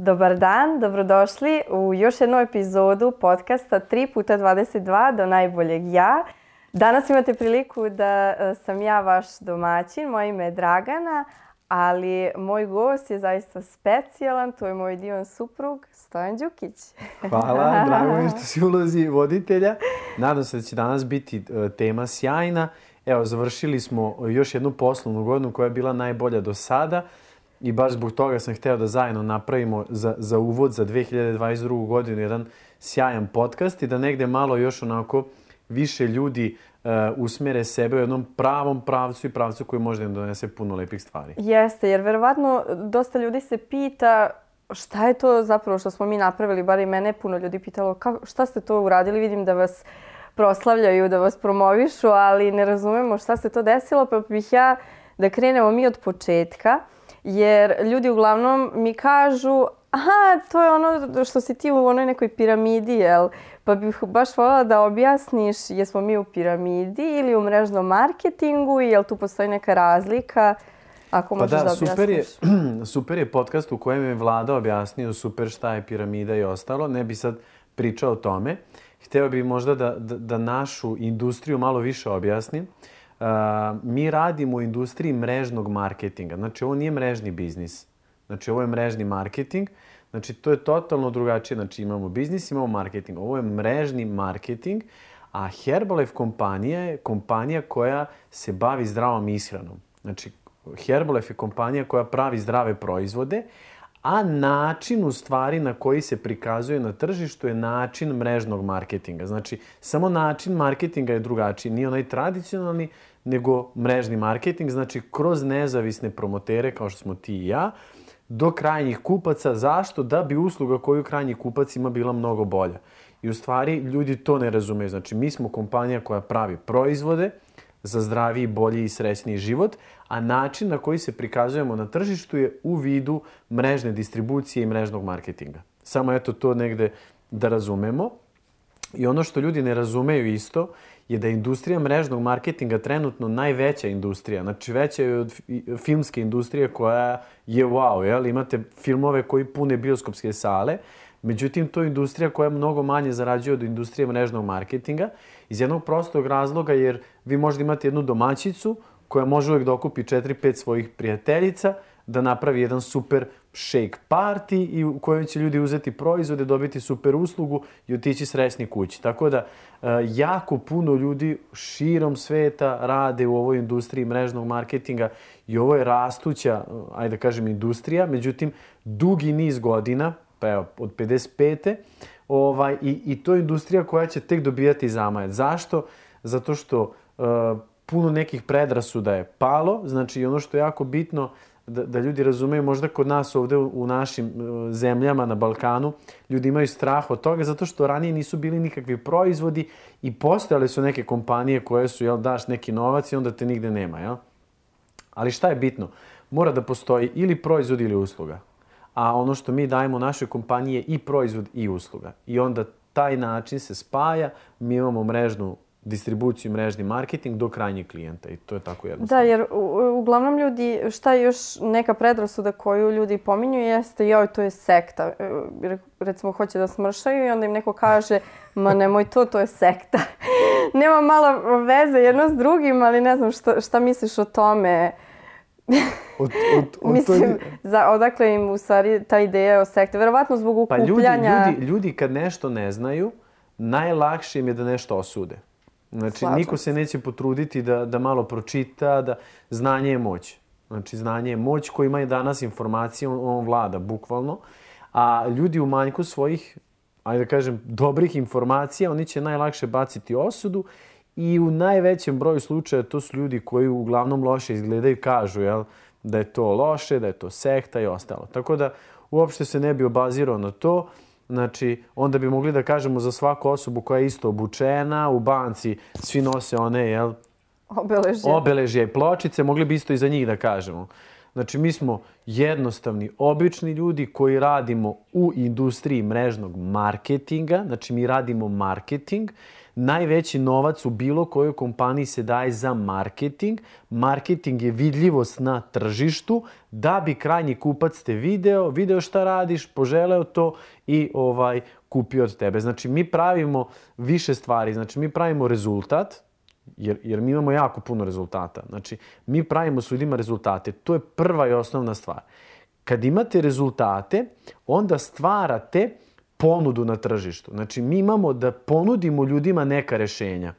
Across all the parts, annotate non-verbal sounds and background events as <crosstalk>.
Dobar dan, dobrodošli u još jednu epizodu podcasta 3 puta 22 do najboljeg ja. Danas imate priliku da e, sam ja vaš domaćin, moje ime je Dragana, ali moj gost je zaista specijalan, to je moj divan suprug Stojan Đukić. Hvala, <laughs> drago mi što si ulozi voditelja. Nadam se da će danas biti e, tema sjajna. Evo, završili smo još jednu poslovnu godinu koja je bila najbolja do sada i baš zbog toga sam hteo da zajedno napravimo za, za uvod za 2022. godinu jedan sjajan podcast i da negde malo još onako više ljudi uh, usmere sebe u jednom pravom pravcu i pravcu koji može da im donese puno lepih stvari. Jeste, jer verovatno dosta ljudi se pita šta je to zapravo što smo mi napravili, bar i mene puno ljudi pitalo kako, šta ste to uradili, vidim da vas proslavljaju, da vas promovišu, ali ne razumemo šta se to desilo, pa bih ja da krenemo mi od početka. Uh, jer ljudi uglavnom mi kažu aha, to je ono što si ti u onoj nekoj piramidi, jel? Pa bih baš voljela da objasniš jesmo mi u piramidi ili u mrežnom marketingu i jel tu postoji neka razlika? Ako pa možeš da, da super je, <clears throat> super je podcast u kojem je vlada objasnio super šta je piramida i ostalo. Ne bi sad pričao o tome. Hteo bih možda da, da, da našu industriju malo više objasnim. Uh, mi radimo u industriji mrežnog marketinga. Znači, ovo nije mrežni biznis. Znači, ovo je mrežni marketing. Znači, to je totalno drugačije. Znači, imamo biznis, imamo marketing. Ovo je mrežni marketing, a Herbalife kompanija je kompanija koja se bavi zdravom ishranom. Znači, Herbalife je kompanija koja pravi zdrave proizvode, a način u stvari na koji se prikazuje na tržištu je način mrežnog marketinga. Znači, samo način marketinga je drugačiji. Nije onaj tradicionalni, nego mrežni marketing, znači kroz nezavisne promotere kao što smo ti i ja, do krajnjih kupaca. Zašto? Da bi usluga koju krajnji kupac ima bila mnogo bolja. I u stvari ljudi to ne razumeju. Znači mi smo kompanija koja pravi proizvode za zdraviji, bolji i srećniji život, a način na koji se prikazujemo na tržištu je u vidu mrežne distribucije i mrežnog marketinga. Samo eto to negde da razumemo. I ono što ljudi ne razumeju isto je da je industrija mrežnog marketinga trenutno najveća industrija. Znači veća je od filmske industrije koja je wow, jel? Imate filmove koji pune bioskopske sale, međutim to je industrija koja mnogo manje zarađuje od industrije mrežnog marketinga iz jednog prostog razloga jer vi možda imate jednu domaćicu koja može uvek da okupi 4-5 svojih prijateljica, da napravi jedan super shake party i u kojem će ljudi uzeti proizvode, dobiti super uslugu i otići sresni kući. Tako da e, jako puno ljudi širom sveta rade u ovoj industriji mrežnog marketinga i ovo je rastuća, ajde da kažem, industrija. Međutim, dugi niz godina, pa evo, od 55. Ovaj, i, i to je industrija koja će tek dobijati zamajac. Zašto? Zato što puno nekih predrasuda je palo, znači ono što je jako bitno, da, da ljudi razumeju, možda kod nas ovde u, u našim uh, zemljama na Balkanu, ljudi imaju strah od toga zato što ranije nisu bili nikakvi proizvodi i postojale su neke kompanije koje su, jel, daš neki novac i onda te nigde nema, jel? Ali šta je bitno? Mora da postoji ili proizvod ili usluga. A ono što mi dajemo našoj kompaniji je i proizvod i usluga. I onda taj način se spaja, mi imamo mrežnu distribuciju, mrežni marketing do krajnjeg klijenta i to je tako jednostavno. Da, jer uglavnom ljudi, šta je još neka predrasuda koju ljudi pominju jeste joj, to je sekta. E, recimo hoće da smršaju i onda im neko kaže ma nemoj to, to je sekta. <laughs> Nema malo veze jedno s drugim, ali ne znam šta, šta misliš o tome. Od, od, od Mislim, toj... za, odakle im u stvari ta ideja o sekte? Verovatno zbog ukupljanja... Pa ljudi, ljudi, ljudi kad nešto ne znaju, najlakše im je da nešto osude. Znači, Slažem niko se neće potruditi da, da malo pročita, da znanje je moć. Znači, znanje je moć koji ima i danas informacije, on, on vlada, bukvalno. A ljudi u manjku svojih, ajde da kažem, dobrih informacija, oni će najlakše baciti osudu i u najvećem broju slučaja to su ljudi koji uglavnom loše izgledaju i kažu jel, da je to loše, da je to sekta i ostalo. Tako da uopšte se ne bi obazirao na to. Znači, onda bi mogli da kažemo za svaku osobu koja je isto obučena, u banci svi nose one, jel? Obeležje. Obeležje i pločice, mogli bi isto i za njih da kažemo. Znači, mi smo jednostavni, obični ljudi koji radimo u industriji mrežnog marketinga, znači mi radimo marketing, najveći novac u bilo kojoj kompaniji se daje za marketing. Marketing je vidljivost na tržištu da bi krajnji kupac te video, video šta radiš, poželeo to i ovaj kupio od tebe. Znači mi pravimo više stvari, znači mi pravimo rezultat, jer, jer mi imamo jako puno rezultata. Znači mi pravimo s ljudima rezultate. To je prva i osnovna stvar. Kad imate rezultate, onda stvarate ponudu na tržištu. Znači, mi imamo da ponudimo ljudima neka rešenja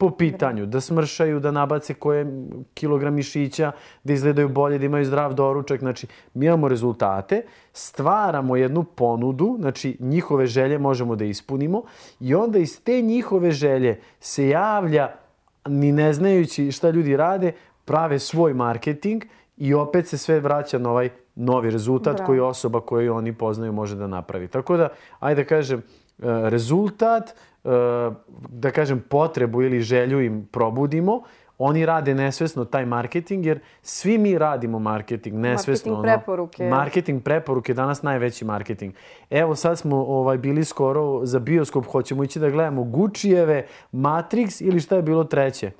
po pitanju da smršaju, da nabace koje kilogram mišića, da izgledaju bolje, da imaju zdrav doručak. Znači, mi imamo rezultate, stvaramo jednu ponudu, znači njihove želje možemo da ispunimo i onda iz te njihove želje se javlja, ni ne znajući šta ljudi rade, prave svoj marketing i opet se sve vraća na ovaj novi rezultat Bravo. koji osoba koju oni poznaju može da napravi. Tako da, ajde da kažem, e, rezultat, e, da kažem potrebu ili želju im probudimo, oni rade nesvesno taj marketing, jer svi mi radimo marketing nesvesno. Marketing preporuke. Ono, marketing preporuke, danas najveći marketing. Evo sad smo ovaj, bili skoro za bioskop, hoćemo ići da gledamo Guccieve, Matrix ili šta je bilo treće?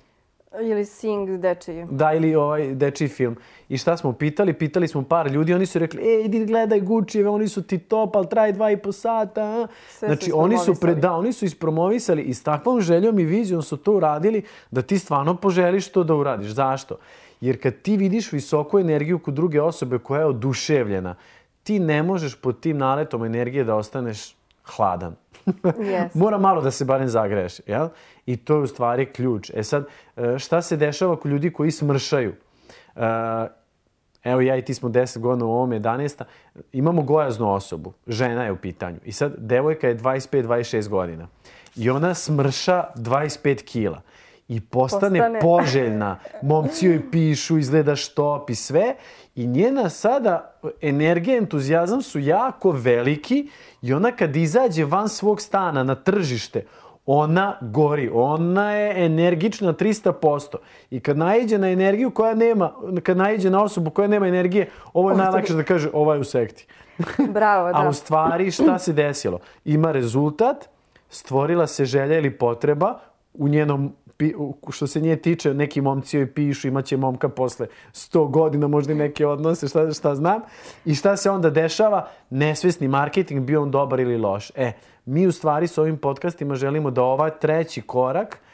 Ili Sing dečiji. Da, ili ovaj dečiji film. I šta smo pitali? Pitali smo par ljudi, oni su rekli, ej, idi gledaj Gucci, oni su ti top, ali traje dva i po sata. Sve znači, oni su, pre, da, oni su ispromovisali i s takvom željom i vizijom su to uradili da ti stvarno poželiš to da uradiš. Zašto? Jer kad ti vidiš visoku energiju kod druge osobe koja je oduševljena, ti ne možeš pod tim naletom energije da ostaneš hladan. <laughs> yes. Mora malo da se barem zagreš, jel? I to je u stvari ključ. E sad, e, šta se dešava kod ljudi koji smršaju? E, evo ja i ti smo 10 godina u ovom 11. Imamo gojaznu osobu. Žena je u pitanju. I sad, devojka je 25-26 godina. I ona smrša 25 kila i postane, postane. <laughs> poželjna. Momci joj pišu, izgleda štop i sve. I njena sada energija, entuzijazam su jako veliki i ona kad izađe van svog stana na tržište, ona gori, ona je energična 300%. I kad najđe na energiju koja nema, kad najđe na osobu koja nema energije, ovo je najlakše da kaže, ova je u sekti. <laughs> Bravo, da. A u stvari šta se desilo? Ima rezultat, stvorila se želja ili potreba u njenom što se nje tiče, neki momci joj pišu, imaće momka posle 100 godina, možda i neke odnose, šta, šta znam. I šta se onda dešava? Nesvesni marketing, bio on dobar ili loš. E, mi u stvari s ovim podcastima želimo da ovaj treći korak –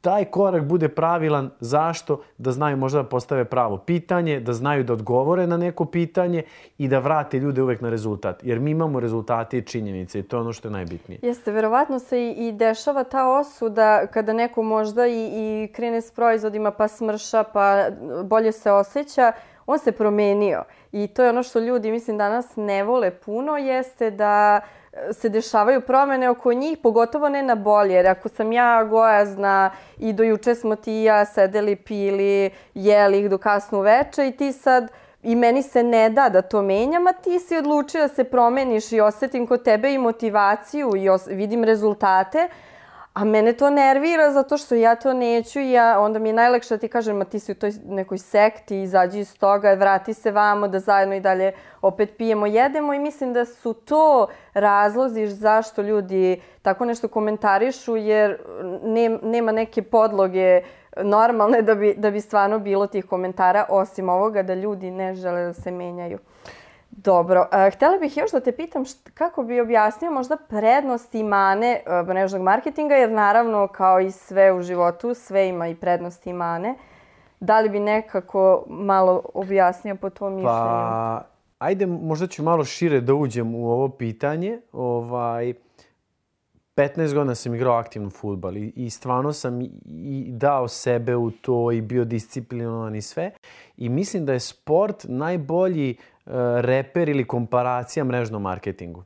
taj korak bude pravilan. Zašto? Da znaju možda da postave pravo pitanje, da znaju da odgovore na neko pitanje i da vrate ljude uvek na rezultat. Jer mi imamo rezultate i činjenice i to je ono što je najbitnije. Jeste, verovatno se i, i dešava ta osuda kada neko možda i, i krene s proizvodima pa smrša pa bolje se osjeća, on se promenio. I to je ono što ljudi, mislim, danas ne vole puno, jeste da uh, se dešavaju promene oko njih, pogotovo ne na bolje. Jer ako sam ja gojazna i do juče smo ti i ja sedeli, pili, jeli ih do kasnu veče i ti sad i meni se ne da da to menjam, a ti si odlučio da se promeniš i osetim kod tebe i motivaciju i vidim rezultate, A mene to nervira zato što ja to neću i ja, onda mi je najlakše da ti kažem, ma ti si u toj nekoj sekti, izađi iz toga, vrati se vamo da zajedno i dalje opet pijemo, jedemo i mislim da su to razlozi zašto ljudi tako nešto komentarišu jer nema neke podloge normalne da bi, da bi stvarno bilo tih komentara osim ovoga da ljudi ne žele da se menjaju. Dobro, uh, htjela bih još da te pitam št, kako bi objasnio možda prednosti i mane uh, mrežnog marketinga, jer naravno kao i sve u životu, sve ima i prednosti i mane. Da li bi nekako malo objasnio po tvojom mišljenju? Pa, ajde, možda ću malo šire da uđem u ovo pitanje. Ovaj, 15 godina sam igrao aktivno futbal i, i stvarno sam i dao sebe u to i bio disciplinovan i sve. I mislim da je sport najbolji uh, reper ili komparacija mrežnom marketingu.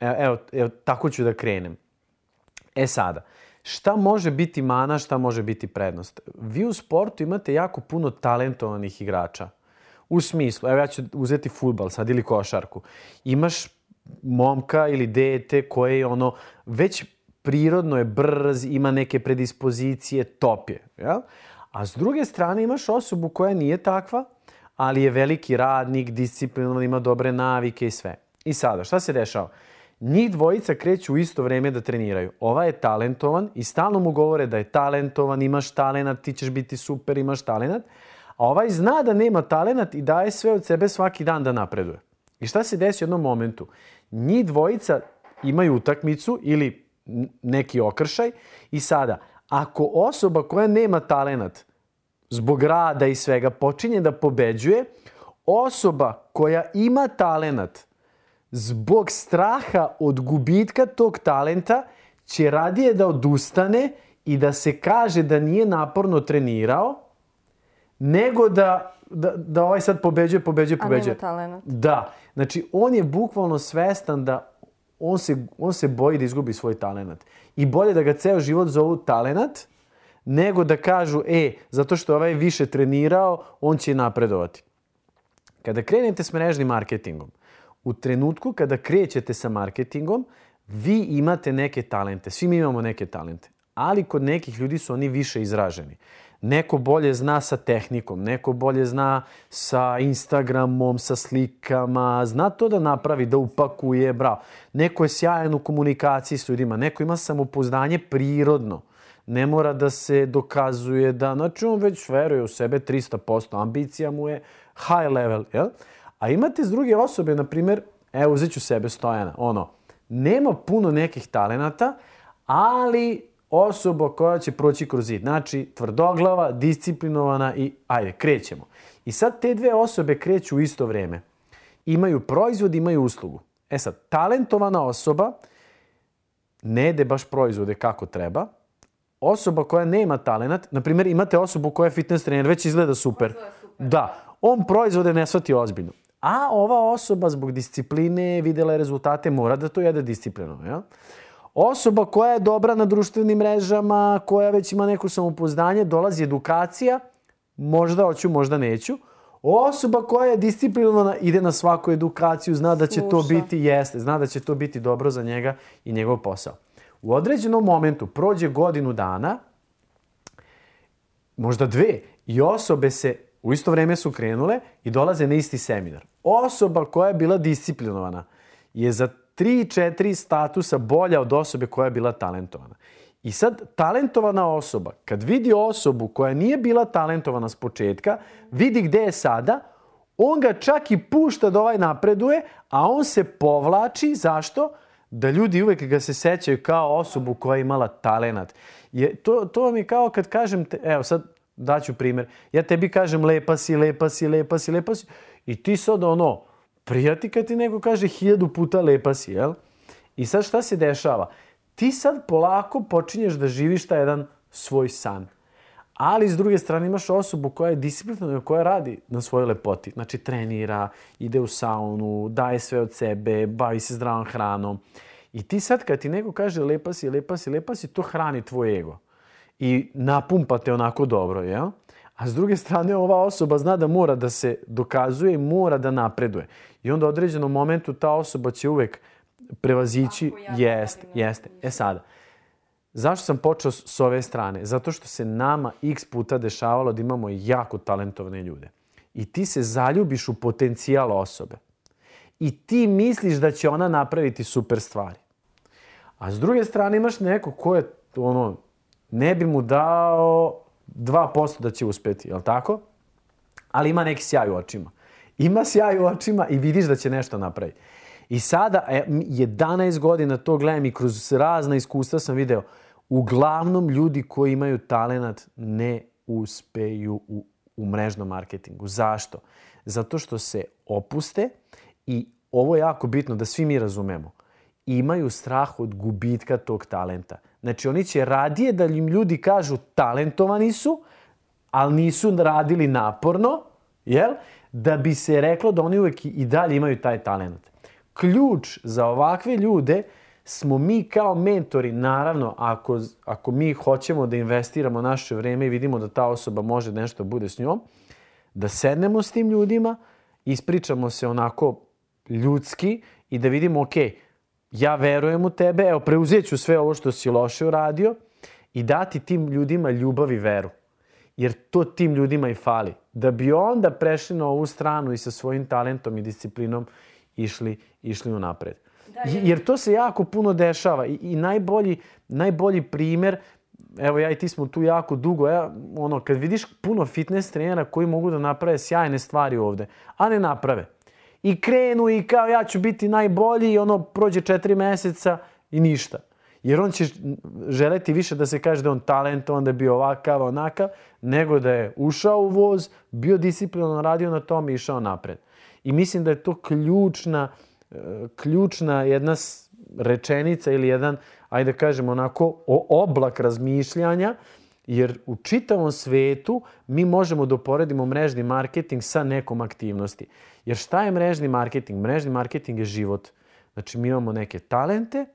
Evo, evo, evo, tako ću da krenem. E sada, šta može biti mana, šta može biti prednost? Vi u sportu imate jako puno talentovanih igrača. U smislu, evo ja ću uzeti futbal sad ili košarku. Imaš momka ili dete koje je ono već prirodno je brz, ima neke predispozicije, top je. Jel? A s druge strane imaš osobu koja nije takva, ali je veliki radnik, disciplinovan, ima dobre navike i sve. I sada, šta se dešava? Njih dvojica kreću u isto vreme da treniraju. Ova je talentovan i stalno mu govore da je talentovan, imaš talenat, ti ćeš biti super, imaš talenat. A ovaj zna da nema talenat i daje sve od sebe svaki dan da napreduje. I šta se desi u jednom momentu? Njih dvojica imaju utakmicu ili neki okršaj i sada, ako osoba koja nema talenat zbog rada i svega počinje da pobeđuje, osoba koja ima talenat zbog straha od gubitka tog talenta će radije da odustane i da se kaže da nije naporno trenirao, nego da, da, da ovaj sad pobeđuje, pobeđuje, pobeđuje. A nema talent. Da. Znači, on je bukvalno svestan da on se, on se boji da izgubi svoj talent. I bolje da ga ceo život zovu talent, nego da kažu, e, zato što ovaj više trenirao, on će napredovati. Kada krenete s mrežnim marketingom, u trenutku kada krećete sa marketingom, vi imate neke talente, svi mi imamo neke talente, ali kod nekih ljudi su oni više izraženi. Neko bolje zna sa tehnikom, neko bolje zna sa Instagramom, sa slikama, zna to da napravi, da upakuje, bravo. Neko je sjajan u komunikaciji s ljudima, neko ima samopouzdanje prirodno. Ne mora da se dokazuje da, znači on već veruje u sebe 300%, ambicija mu je high level, jel? A imate s druge osobe, na primjer, evo uzet ću sebe Stojana, ono, nema puno nekih talenata, ali osoba koja će proći kroz zid. Znači, tvrdoglava, disciplinovana i ajde, krećemo. I sad te dve osobe kreću u isto vreme. Imaju proizvod, imaju uslugu. E sad, talentovana osoba ne jede baš proizvode kako treba. Osoba koja nema talenat, na primjer imate osobu koja je fitness trener, već izgleda super. super. Da, on proizvode ne shvati ozbiljno. A ova osoba zbog discipline videla je rezultate, mora da to jede disciplinovano. Ja? Osoba koja je dobra na društvenim mrežama, koja već ima neko samopouzdanje, dolazi edukacija, možda hoću, možda neću. Osoba koja je disciplinovana ide na svaku edukaciju, zna da će Sluša. to biti, jeste, zna da će to biti dobro za njega i njegov posao. U određenom momentu prođe godinu dana, možda dve, i osobe se u isto vreme su krenule i dolaze na isti seminar. Osoba koja je bila disciplinovana je za 3-4 statusa bolja od osobe koja je bila talentovana. I sad, talentovana osoba, kad vidi osobu koja nije bila talentovana s početka, vidi gde je sada, on ga čak i pušta da ovaj napreduje, a on se povlači. Zašto? Da ljudi uvek ga se sećaju kao osobu koja je imala talenat. Je, to, to vam je kao kad kažem, te, evo sad daću primer, ja tebi kažem lepa si, lepa si, lepa si, lepa si, i ti sad ono, prijati kad ti neko kaže hiljadu puta lepa si, jel? I sad šta se dešava? Ti sad polako počinješ da živiš taj jedan svoj san. Ali s druge strane imaš osobu koja je disciplinovana, koja radi na svojoj lepoti. Znači trenira, ide u saunu, daje sve od sebe, bavi se zdravom hranom. I ti sad kad ti neko kaže lepa si, lepa si, lepa si, to hrani tvoj ego. I napumpa te onako dobro, jel? A s druge strane, ova osoba zna da mora da se dokazuje i mora da napreduje. I onda u određenom momentu ta osoba će uvek prevazići. Ja jeste, jeste. E sada, zašto sam počeo s ove strane? Zato što se nama x puta dešavalo da imamo jako talentovane ljude. I ti se zaljubiš u potencijal osobe. I ti misliš da će ona napraviti super stvari. A s druge strane imaš neko ko je, ono, ne bi mu dao 2% da će uspeti, je li tako? Ali ima neki sjaj u očima. Ima sjaj u očima i vidiš da će nešto napraviti. I sada, 11 godina to gledam i kroz razna iskustva sam video, uglavnom ljudi koji imaju talenat ne uspeju u, u mrežnom marketingu. Zašto? Zato što se opuste i ovo je jako bitno da svi mi razumemo. Imaju strah od gubitka tog talenta. Znači, oni će radije da im ljudi kažu talentovani su, ali nisu radili naporno, jel? Da bi se reklo da oni uvek i dalje imaju taj talent. Ključ za ovakve ljude smo mi kao mentori, naravno, ako, ako mi hoćemo da investiramo naše vreme i vidimo da ta osoba može nešto bude s njom, da sednemo s tim ljudima, ispričamo se onako ljudski i da vidimo, ok, ja verujem u tebe, evo, preuzet ću sve ovo što si loše uradio i dati tim ljudima ljubav i veru. Jer to tim ljudima i fali. Da bi onda prešli na ovu stranu i sa svojim talentom i disciplinom išli, išli u napred. Da, jer to se jako puno dešava i, i najbolji, najbolji primer evo ja i ti smo tu jako dugo, ja, ono, kad vidiš puno fitness trenera koji mogu da naprave sjajne stvari ovde, a ne naprave. I krenu i kao ja ću biti najbolji i ono prođe četiri meseca i ništa. Jer on će želeti više da se kaže da je on talentovan, da je bio ovakav, onakav, nego da je ušao u voz, bio disciplinovan, radio na tom i išao napred. I mislim da je to ključna, e, ključna jedna rečenica ili jedan, ajde da kažem onako, oblak razmišljanja, jer u čitavom svetu mi možemo da uporedimo mrežni marketing sa nekom aktivnosti. Jer šta je mrežni marketing? Mrežni marketing je život. Znači mi imamo neke talente,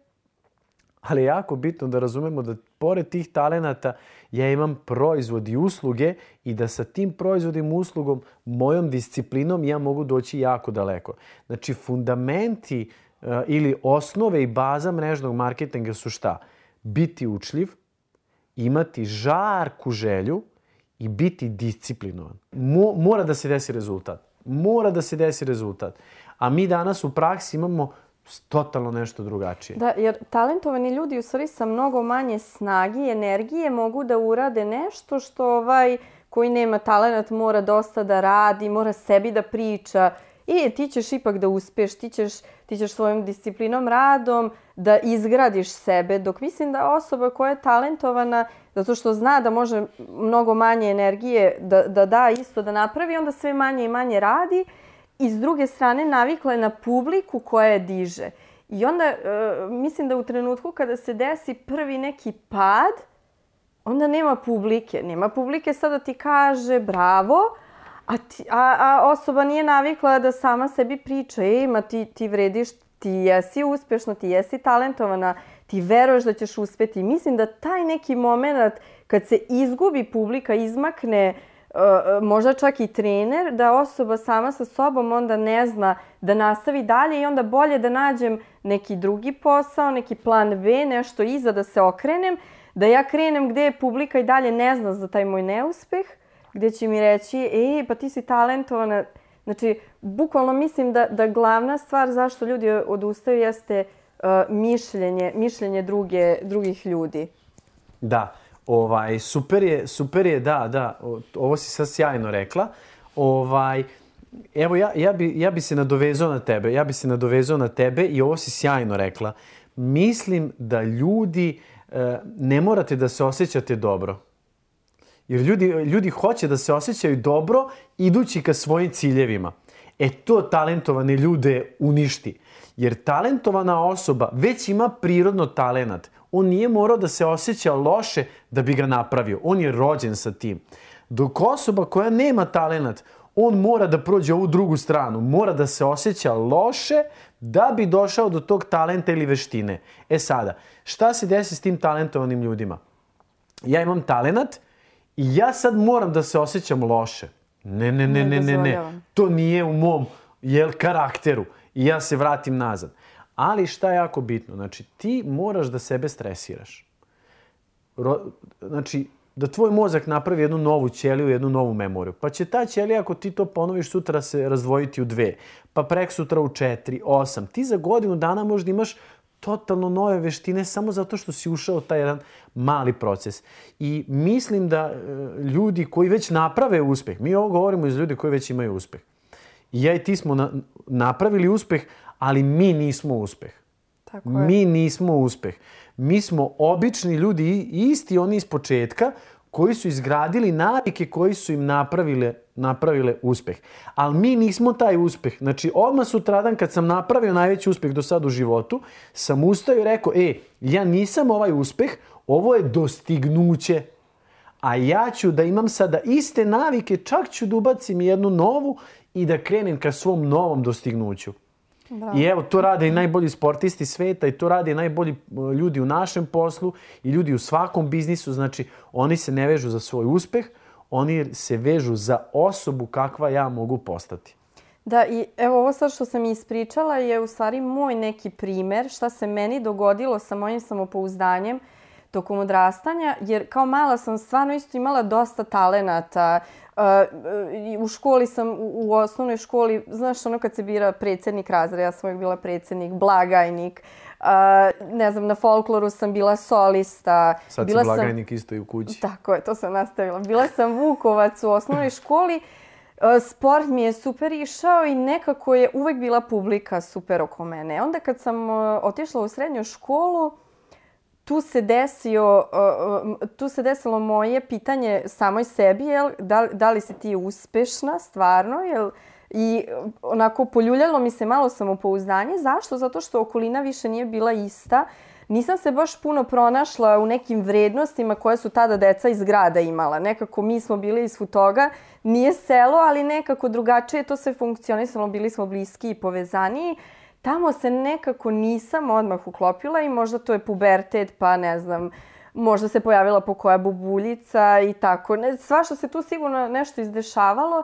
ali je jako bitno da razumemo da pored tih talenata ja imam proizvod i usluge i da sa tim proizvodom i uslugom, mojom disciplinom ja mogu doći jako daleko. Znači fundamenti uh, ili osnove i baza mrežnog marketinga su šta? Biti učljiv, imati žarku želju i biti disciplinovan. Mo, mora da se desi rezultat. Mora da se desi rezultat. A mi danas u praksi imamo totalno nešto drugačije. Da, jer talentovani ljudi u stvari sa mnogo manje snagi i energije mogu da urade nešto što ovaj koji nema talent mora dosta da radi, mora sebi da priča. I ti ćeš ipak da uspeš, ti ćeš, ti ćeš svojom disciplinom, radom da izgradiš sebe. Dok mislim da osoba koja je talentovana, zato što zna da može mnogo manje energije da, da da isto da napravi, onda sve manje i manje radi i s druge strane navikla je na publiku koja je diže. I onda e, mislim da u trenutku kada se desi prvi neki pad, onda nema publike. Nema publike sada ti kaže bravo, a, ti, a, a osoba nije navikla da sama sebi priča, ej, ma ti, ti vrediš, ti jesi uspešna, ti jesi talentovana, ti veruješ da ćeš uspeti. Mislim da taj neki moment kad se izgubi publika, izmakne Uh, možda čak i trener, da osoba sama sa sobom onda ne zna da nastavi dalje i onda bolje da nađem neki drugi posao, neki plan B, nešto iza da se okrenem, da ja krenem gde je publika i dalje ne zna za taj moj neuspeh, gde će mi reći, ej, pa ti si talentovana. Znači, bukvalno mislim da, da glavna stvar zašto ljudi odustaju jeste uh, mišljenje, mišljenje druge, drugih ljudi. Da. Ovaj, super je, super je, da, da, ovo si sad sjajno rekla. Ovaj, evo, ja, ja, bi, ja bi se nadovezao na tebe, ja bi se nadovezao na tebe i ovo si sjajno rekla. Mislim da ljudi, e, ne morate da se osjećate dobro. Jer ljudi, ljudi hoće da se osjećaju dobro idući ka svojim ciljevima. E to talentovane ljude uništi. Jer talentovana osoba već ima prirodno talenat on nije morao da se osjeća loše da bi ga napravio. On je rođen sa tim. Dok osoba koja nema talenat, on mora da prođe ovu drugu stranu. Mora da se osjeća loše da bi došao do tog talenta ili veštine. E sada, šta se desi s tim talentovanim ljudima? Ja imam talenat i ja sad moram da se osjećam loše. Ne, ne, ne, ne, ne, ne. To nije u mom jel, karakteru. I ja se vratim nazad. Ali šta je jako bitno? Znači, ti moraš da sebe stresiraš. Ro, znači, da tvoj mozak napravi jednu novu ćeliju, jednu novu memoriju. Pa će ta ćelija, ako ti to ponoviš sutra, se razdvojiti u dve. Pa prek sutra u četiri, osam. Ti za godinu dana možda imaš totalno nove veštine samo zato što si ušao taj jedan mali proces. I mislim da e, ljudi koji već naprave uspeh, mi ovo govorimo iz ljudi koji već imaju uspeh. I ja i ti smo na, napravili uspeh, ali mi nismo uspeh. Tako je. Mi nismo uspeh. Mi smo obični ljudi, isti oni iz početka, koji su izgradili navike koji su im napravile, napravile uspeh. Ali mi nismo taj uspeh. Znači, odmah sutradan kad sam napravio najveći uspeh do sad u životu, sam ustao i rekao, e, ja nisam ovaj uspeh, ovo je dostignuće. A ja ću da imam sada iste navike, čak ću da ubacim jednu novu i da krenem ka svom novom dostignuću. Bravo. I evo, to rade i najbolji sportisti sveta i to rade i najbolji e, ljudi u našem poslu i ljudi u svakom biznisu. Znači, oni se ne vežu za svoj uspeh, oni se vežu za osobu kakva ja mogu postati. Da, i evo ovo sad što sam ispričala je u stvari moj neki primer šta se meni dogodilo sa mojim samopouzdanjem tokom odrastanja, jer kao mala sam stvarno isto imala dosta talenata, u školi sam, u, osnovnoj školi, znaš ono kad se bira predsednik razreda, ja sam uvijek bila predsednik, blagajnik, uh, ne znam, na folkloru sam bila solista. Sad bila si blagajnik sam, isto i u kući. Tako je, to sam nastavila. Bila sam Vukovac u osnovnoj školi, uh, sport mi je super išao i nekako je uvek bila publika super oko mene. Onda kad sam uh, otišla u srednju školu, tu se desio, tu se desilo moje pitanje samoj sebi, jel, da, da li si ti uspešna stvarno, jel, I onako poljuljalo mi se malo samopouzdanje. Zašto? Zato što okolina više nije bila ista. Nisam se baš puno pronašla u nekim vrednostima koje su tada deca iz grada imala. Nekako mi smo bili iz Futoga, nije selo, ali nekako drugačije to sve funkcionisalo, bili smo bliski i povezaniji. Tamo se nekako nisam odmah uklopila i možda to je pubertet, pa ne znam, možda se pojavila po koja bubuljica i tako. Ne, svašta se tu sigurno nešto izdešavalo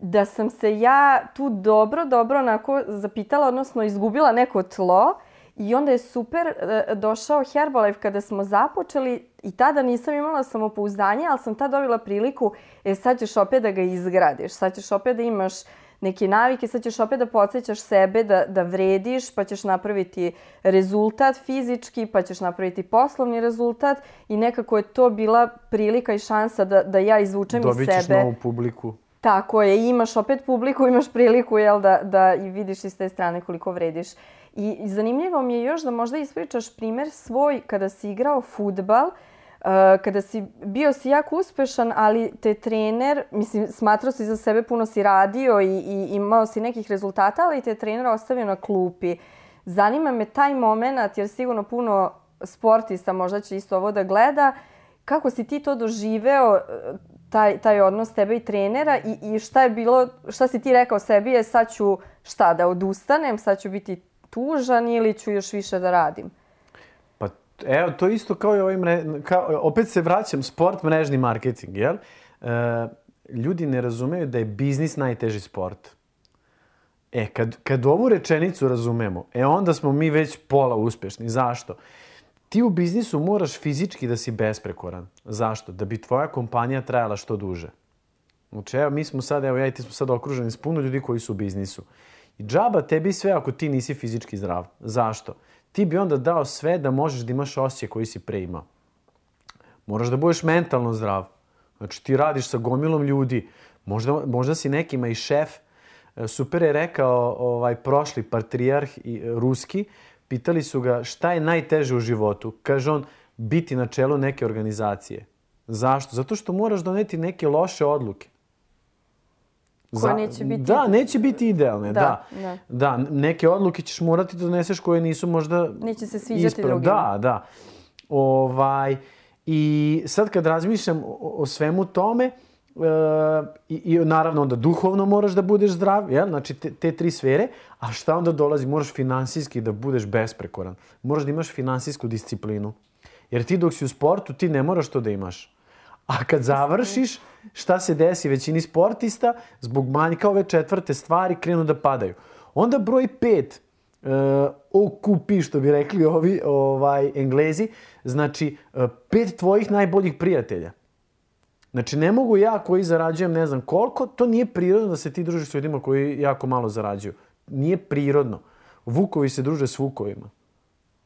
da sam se ja tu dobro, dobro onako zapitala, odnosno izgubila neko tlo i onda je super e, došao Herbalife kada smo započeli i tada nisam imala samopouzdanje, ali sam tada dobila priliku, e sad ćeš opet da ga izgradiš, sad ćeš opet da imaš neke navike, sad ćeš opet da podsjećaš sebe da, da vrediš, pa ćeš napraviti rezultat fizički, pa ćeš napraviti poslovni rezultat i nekako je to bila prilika i šansa da, da ja izvučem Dobit iz sebe. Dobit ćeš novu publiku. Tako je, imaš opet publiku, imaš priliku jel, da, da i vidiš iz te strane koliko vrediš. I, zanimljivo mi je još da možda ispričaš primer svoj kada si igrao futbal, uh, kada si bio si jako uspešan, ali te trener, mislim, smatrao si za sebe, puno si radio i, i imao si nekih rezultata, ali te trener ostavio na klupi. Zanima me taj moment, jer sigurno puno sportista možda će isto ovo da gleda, kako si ti to doživeo, taj, taj odnos tebe i trenera i, i šta je bilo, šta si ti rekao sebi je sad ću šta da odustanem, sad ću biti tužan ili ću još više da radim? Evo, to isto kao i ovaj mre... kao, opet se vraćam, sport, mrežni marketing, jel? E, ljudi ne razumeju da je biznis najteži sport. E, kad, kad ovu rečenicu razumemo, e onda smo mi već pola uspešni. Zašto? Ti u biznisu moraš fizički da si besprekoran. Zašto? Da bi tvoja kompanija trajala što duže. Znači, evo, mi smo sad, evo, ja i ti smo sad okruženi s puno ljudi koji su u biznisu. I džaba tebi sve ako ti nisi fizički zdrav. Zašto? Ti bi onda dao sve da možeš da imaš osjećaj koji si pre imao. Moraš da budeš mentalno zdrav. Znači, ti radiš sa gomilom ljudi. Možda, možda si nekima i šef. E, super je rekao ovaj prošli patrijarh i, ruski, Pitali su ga šta je najteže u životu. Kaže on, biti na čelu neke organizacije. Zašto? Zato što moraš doneti neke loše odluke. Koje neće biti... Da, neće biti idealne, da, da. Da, da neke odluke ćeš morati da doneseš koje nisu možda... Neće se sviđati isprav... drugima. Da, da. Ovaj, I sad kad razmišljam o, o svemu tome, i, i naravno onda duhovno moraš da budeš zdrav, jel? znači te, te tri sfere, a šta onda dolazi? Moraš finansijski da budeš besprekoran. Moraš da imaš finansijsku disciplinu. Jer ti dok si u sportu, ti ne moraš to da imaš. A kad završiš, šta se desi većini sportista, zbog manjka ove četvrte stvari krenu da padaju. Onda broj pet, uh, okupi, što bi rekli ovi ovaj, englezi, znači uh, pet tvojih najboljih prijatelja. Znači, ne mogu ja koji zarađujem ne znam koliko, to nije prirodno da se ti družiš s ljudima koji jako malo zarađuju. Nije prirodno. Vukovi se druže s vukovima.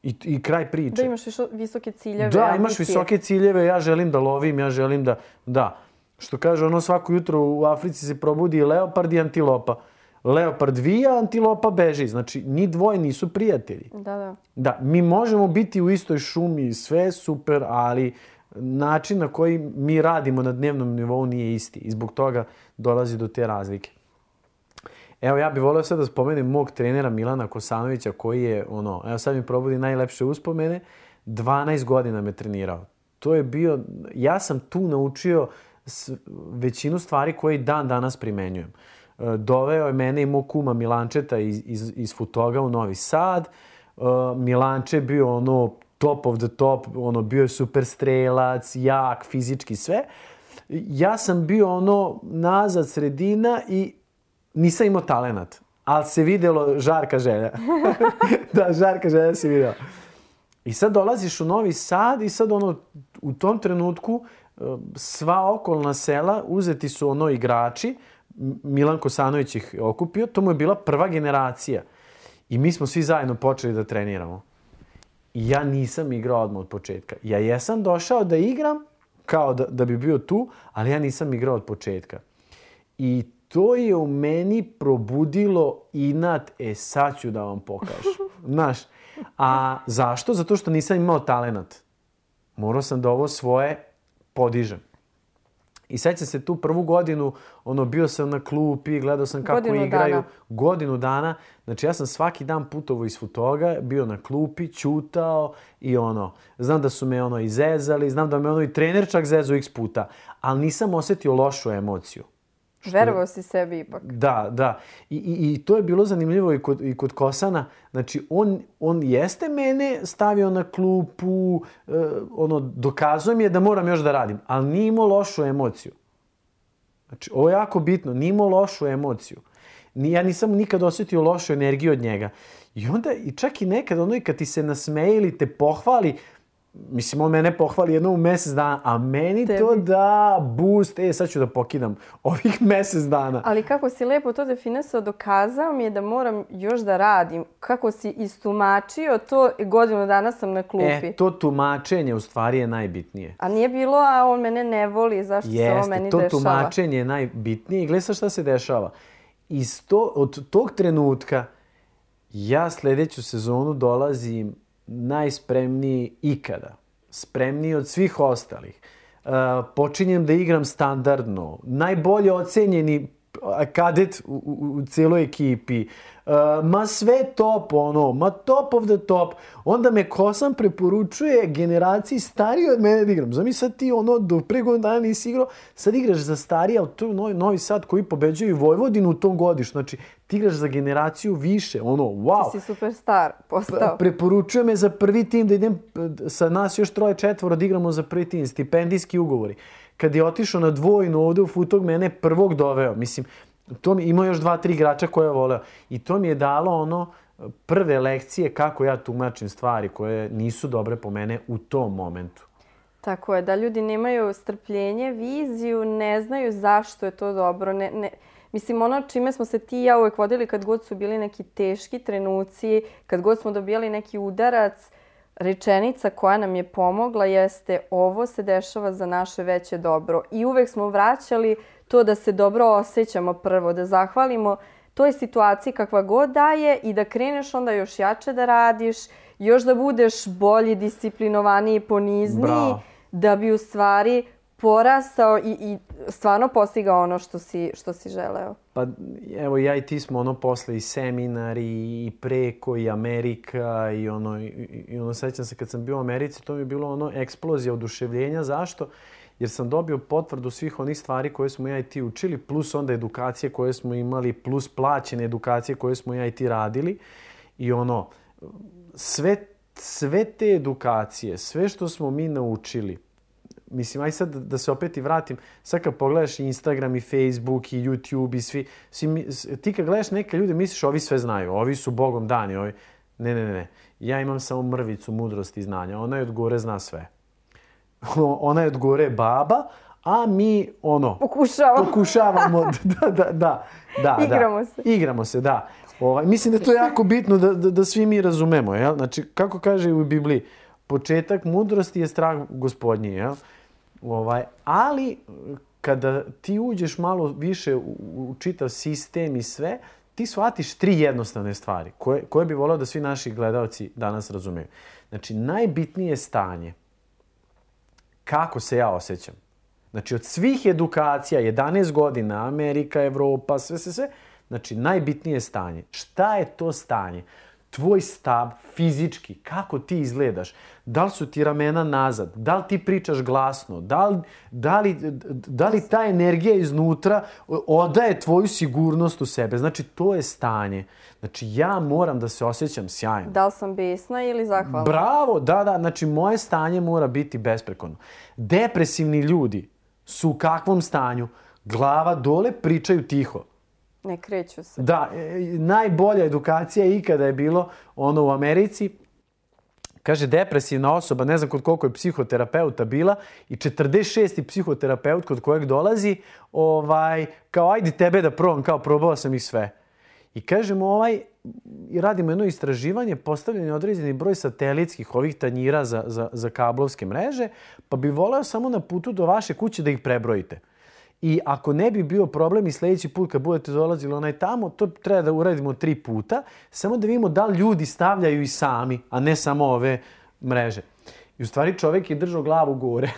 I, i kraj priče. Da imaš visoke ciljeve, Da, imaš visoke ciljeve, ja želim da lovim, ja želim da... Da. Što kaže, ono svako jutro u Africi se probudi leopard i antilopa. Leopard vija, antilopa beži. Znači, ni dvoje nisu prijatelji. Da, da. Da, mi možemo biti u istoj šumi, sve super, ali način na koji mi radimo na dnevnom nivou nije isti i zbog toga dolazi do te razlike. Evo, ja bih volio sad da spomenem mog trenera Milana Kosanovića koji je, ono, evo sad mi probudi najlepše uspomene, 12 godina me trenirao. To je bio, ja sam tu naučio većinu stvari koje dan danas primenjujem. E, doveo je mene i mog kuma Milančeta iz, iz, iz Futoga u Novi Sad. E, Milanče je bio ono top of the top, ono, bio je super strelac, jak, fizički, sve. Ja sam bio ono nazad sredina i nisam imao talenat, ali se videlo žarka želja. <laughs> da, žarka želja se videla. I sad dolaziš u Novi Sad i sad ono, u tom trenutku sva okolna sela uzeti su ono igrači, Milan Kosanović ih okupio, to mu je bila prva generacija. I mi smo svi zajedno počeli da treniramo. I ja nisam igrao odmah od početka. Ja jesam došao da igram, kao da, da bi bio tu, ali ja nisam igrao od početka. I to je u meni probudilo inat, e sad ću da vam pokažem. <laughs> Znaš, a zašto? Zato što nisam imao talenat. Morao sam da ovo svoje podižem. I sećam se tu prvu godinu, ono, bio sam na klupi, gledao sam kako Godinu igraju. dana. Godinu dana. Znači, ja sam svaki dan putovao iz Futoga, bio na klupi, čutao i ono, znam da su me ono izezali, znam da me ono i trener čak zezao x puta, ali nisam osetio lošu emociju. Verovao si sebi ipak. Da, da. I, i, I to je bilo zanimljivo i kod, i kod Kosana. Znači, on, on jeste mene stavio na klupu, e, ono, dokazuje mi je da moram još da radim, ali nije imao lošu emociju. Znači, ovo je jako bitno, nije imao lošu emociju. Ni, ja nisam nikad osetio lošu energiju od njega. I onda, i čak i nekad, ono, i kad ti se nasmeje ili te pohvali, Mislim, on mene pohvali jednom u mesec dana, a meni Tebi. to da boost, e, sad ću da pokidam <laughs> ovih mesec dana. Ali kako si lepo to definisao, dokazao mi je da moram još da radim. Kako si istumačio to, godinu dana sam na klupi. E, to tumačenje u stvari je najbitnije. A nije bilo, a on mene ne voli, zašto se ovo Jeste, meni to dešava? tumačenje je najbitnije i gledaj šta se dešava. Iz to, od tog trenutka ja sledeću sezonu dolazim najspremniji ikada. Spremniji od svih ostalih. Uh, počinjem da igram standardno. Najbolje ocenjeni kadet u, u, u cijeloj ekipi. Uh, ma sve top, ono, ma top of the top. Onda me Kosan preporučuje generaciji stariji od mene da igram. Zamisli sad ti ono, do pre godinu dana nisi igrao, sad igraš za stariji, ali to je novi, novi sad koji pobeđuje i Vojvodinu u tom godišu. Znači, ti igraš za generaciju više, ono, wow. Ti si superstar postao. Preporučuje me za prvi tim da idem e, sa nas još troje četvoro da igramo za prvi tim, stipendijski ugovori. Kad je otišao na dvojnu ovde u futog, mene prvog doveo. Mislim, to mi, imao još dva, tri igrača koje je voleo. I to mi je dalo ono prve lekcije kako ja tumačim stvari koje nisu dobre po mene u tom momentu. Tako je, da ljudi nemaju strpljenje, viziju, ne znaju zašto je to dobro. Ne, ne, mislim, ono čime smo se ti i ja uvek vodili kad god su bili neki teški trenuci, kad god smo dobijali neki udarac, rečenica koja nam je pomogla jeste ovo se dešava za naše veće dobro. I uvek smo vraćali to da se dobro osjećamo prvo, da zahvalimo toj situaciji kakva god daje i da kreneš onda još jače da radiš, još da budeš bolji, disciplinovaniji, ponizniji, Bravo. da bi u stvari porastao i, i stvarno postigao ono što si, što si želeo. Pa evo ja i ti smo ono posle i seminari i preko i Amerika i ono, i, i ono sećam se kad sam bio u Americi to mi je bilo ono eksplozija oduševljenja. Zašto? Jer sam dobio potvrdu svih onih stvari koje smo ja i ti učili, plus onda edukacije koje smo imali, plus plaćene edukacije koje smo ja i ti radili. I ono, sve, sve te edukacije, sve što smo mi naučili, mislim, aj sad da se opet i vratim, sad kad pogledaš i Instagram i Facebook i YouTube i svi, svi ti kad gledaš neke ljude misliš ovi sve znaju, ovi su bogom dani, ovi... Ne, ne, ne, ne. Ja imam samo mrvicu mudrosti i znanja. Ona je od gore zna sve. <laughs> Ona je od gore baba, a mi ono... Pokušavam. Pokušavamo, <laughs> da, da, da. da Igramo da. se. Igramo se, da. Ovaj, mislim da je to jako bitno da, da, da svi mi razumemo. Jel? Znači, kako kaže u Bibliji, početak mudrosti je strah gospodnji. Jel? Ovaj, ali kada ti uđeš malo više u, u čitav sistem i sve, ti shvatiš tri jednostavne stvari koje, koje bi volao da svi naši gledalci danas razumeju. Znači, najbitnije stanje kako se ja osjećam. Znači, od svih edukacija, 11 godina, Amerika, Evropa, sve, sve, sve, znači, najbitnije je stanje. Šta je to stanje? Tvoj stav fizički, kako ti izgledaš, da li su ti ramena nazad, da li ti pričaš glasno, da li, da li, da li ta energija iznutra odaje tvoju sigurnost u sebe. Znači, to je stanje. Znači, ja moram da se osjećam sjajno. Da li sam besna ili zahvalna? Bravo, da, da, znači moje stanje mora biti besprekorno. Depresivni ljudi su u kakvom stanju? Glava dole, pričaju tiho. Ne kreću se. Da, e, najbolja edukacija ikada je bilo ono u Americi. Kaže, depresivna osoba, ne znam kod koliko je psihoterapeuta bila, i 46. psihoterapeut kod kojeg dolazi, ovaj, kao ajde tebe da probam, kao probao sam ih sve. I kažemo, ovaj, i radimo jedno istraživanje, postavljen je određeni broj satelitskih ovih tanjira za, za, za kablovske mreže, pa bi voleo samo na putu do vaše kuće da ih prebrojite. I ako ne bi bio problem i sledeći put kad budete dolazili onaj tamo, to treba da uradimo tri puta, samo da vidimo da li ljudi stavljaju i sami, a ne samo ove mreže. I u stvari čovek je držao glavu gore.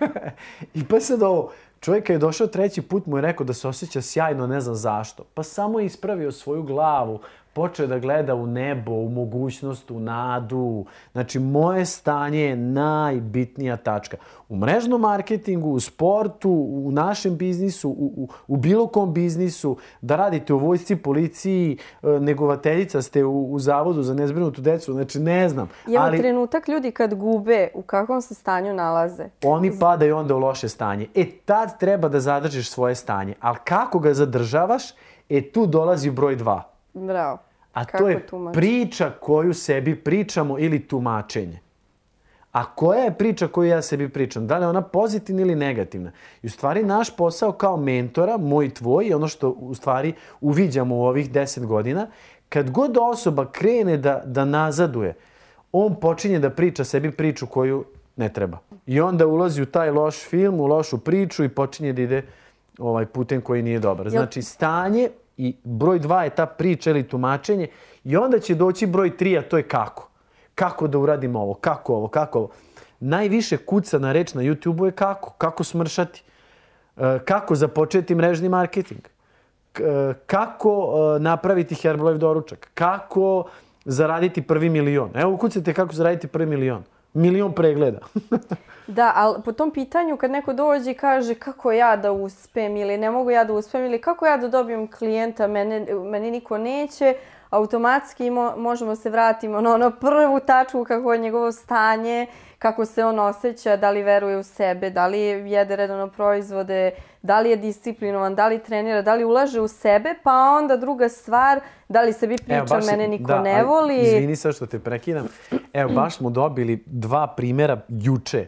<laughs> I pa sad ovo, čovjek je došao treći put mu je rekao da se osjeća sjajno, ne znam zašto. Pa samo je ispravio svoju glavu, počeo da gleda u nebo, u mogućnost, u nadu. Znači, moje stanje je najbitnija tačka. U mrežnom marketingu, u sportu, u našem biznisu, u, u, u bilo kom biznisu, da radite u vojsci, policiji, e, negovateljica ste u, u zavodu za nezbrinutu decu, znači ne znam. Evo ali, trenutak ljudi kad gube, u kakvom se stanju nalaze? Oni padaju onda u loše stanje. E, tad treba da zadržiš svoje stanje. Ali kako ga zadržavaš, e tu dolazi broj dva. Bravo. A Kako to je tumač? priča koju sebi pričamo ili tumačenje. A koja je priča koju ja sebi pričam? Da li je ona pozitivna ili negativna? I u stvari naš posao kao mentora, moj i tvoj, ono što u stvari uviđamo u ovih deset godina, kad god osoba krene da, da nazaduje, on počinje da priča sebi priču koju ne treba. I onda ulazi u taj loš film, u lošu priču i počinje da ide ovaj putem koji nije dobar. Znači, stanje I broj dva je ta priča ili tumačenje i onda će doći broj tri, a to je kako. Kako da uradimo ovo, kako ovo, kako ovo. Najviše kuca na reč na YouTube-u je kako. Kako smršati. E, kako započeti mrežni marketing. E, kako e, napraviti Herbalife doručak. Kako zaraditi prvi milion. Evo ukucajte kako zaraditi prvi milion milion pregleda. <laughs> da, ali po tom pitanju kad neko dođe i kaže kako ja da uspem ili ne mogu ja da uspem ili kako ja da dobijem klijenta, mene, mene niko neće, automatski mo, možemo se vratimo na ono prvu tačku kako je njegovo stanje, kako se on osjeća, da li veruje u sebe, da li jede redano proizvode, da li je disciplinovan, da li trenira, da li ulaže u sebe, pa onda druga stvar, da li sebi priča, Evo, baš, mene niko da, ne voli. Izvini sad što te prekidam. Evo, baš smo dobili dva primjera juče.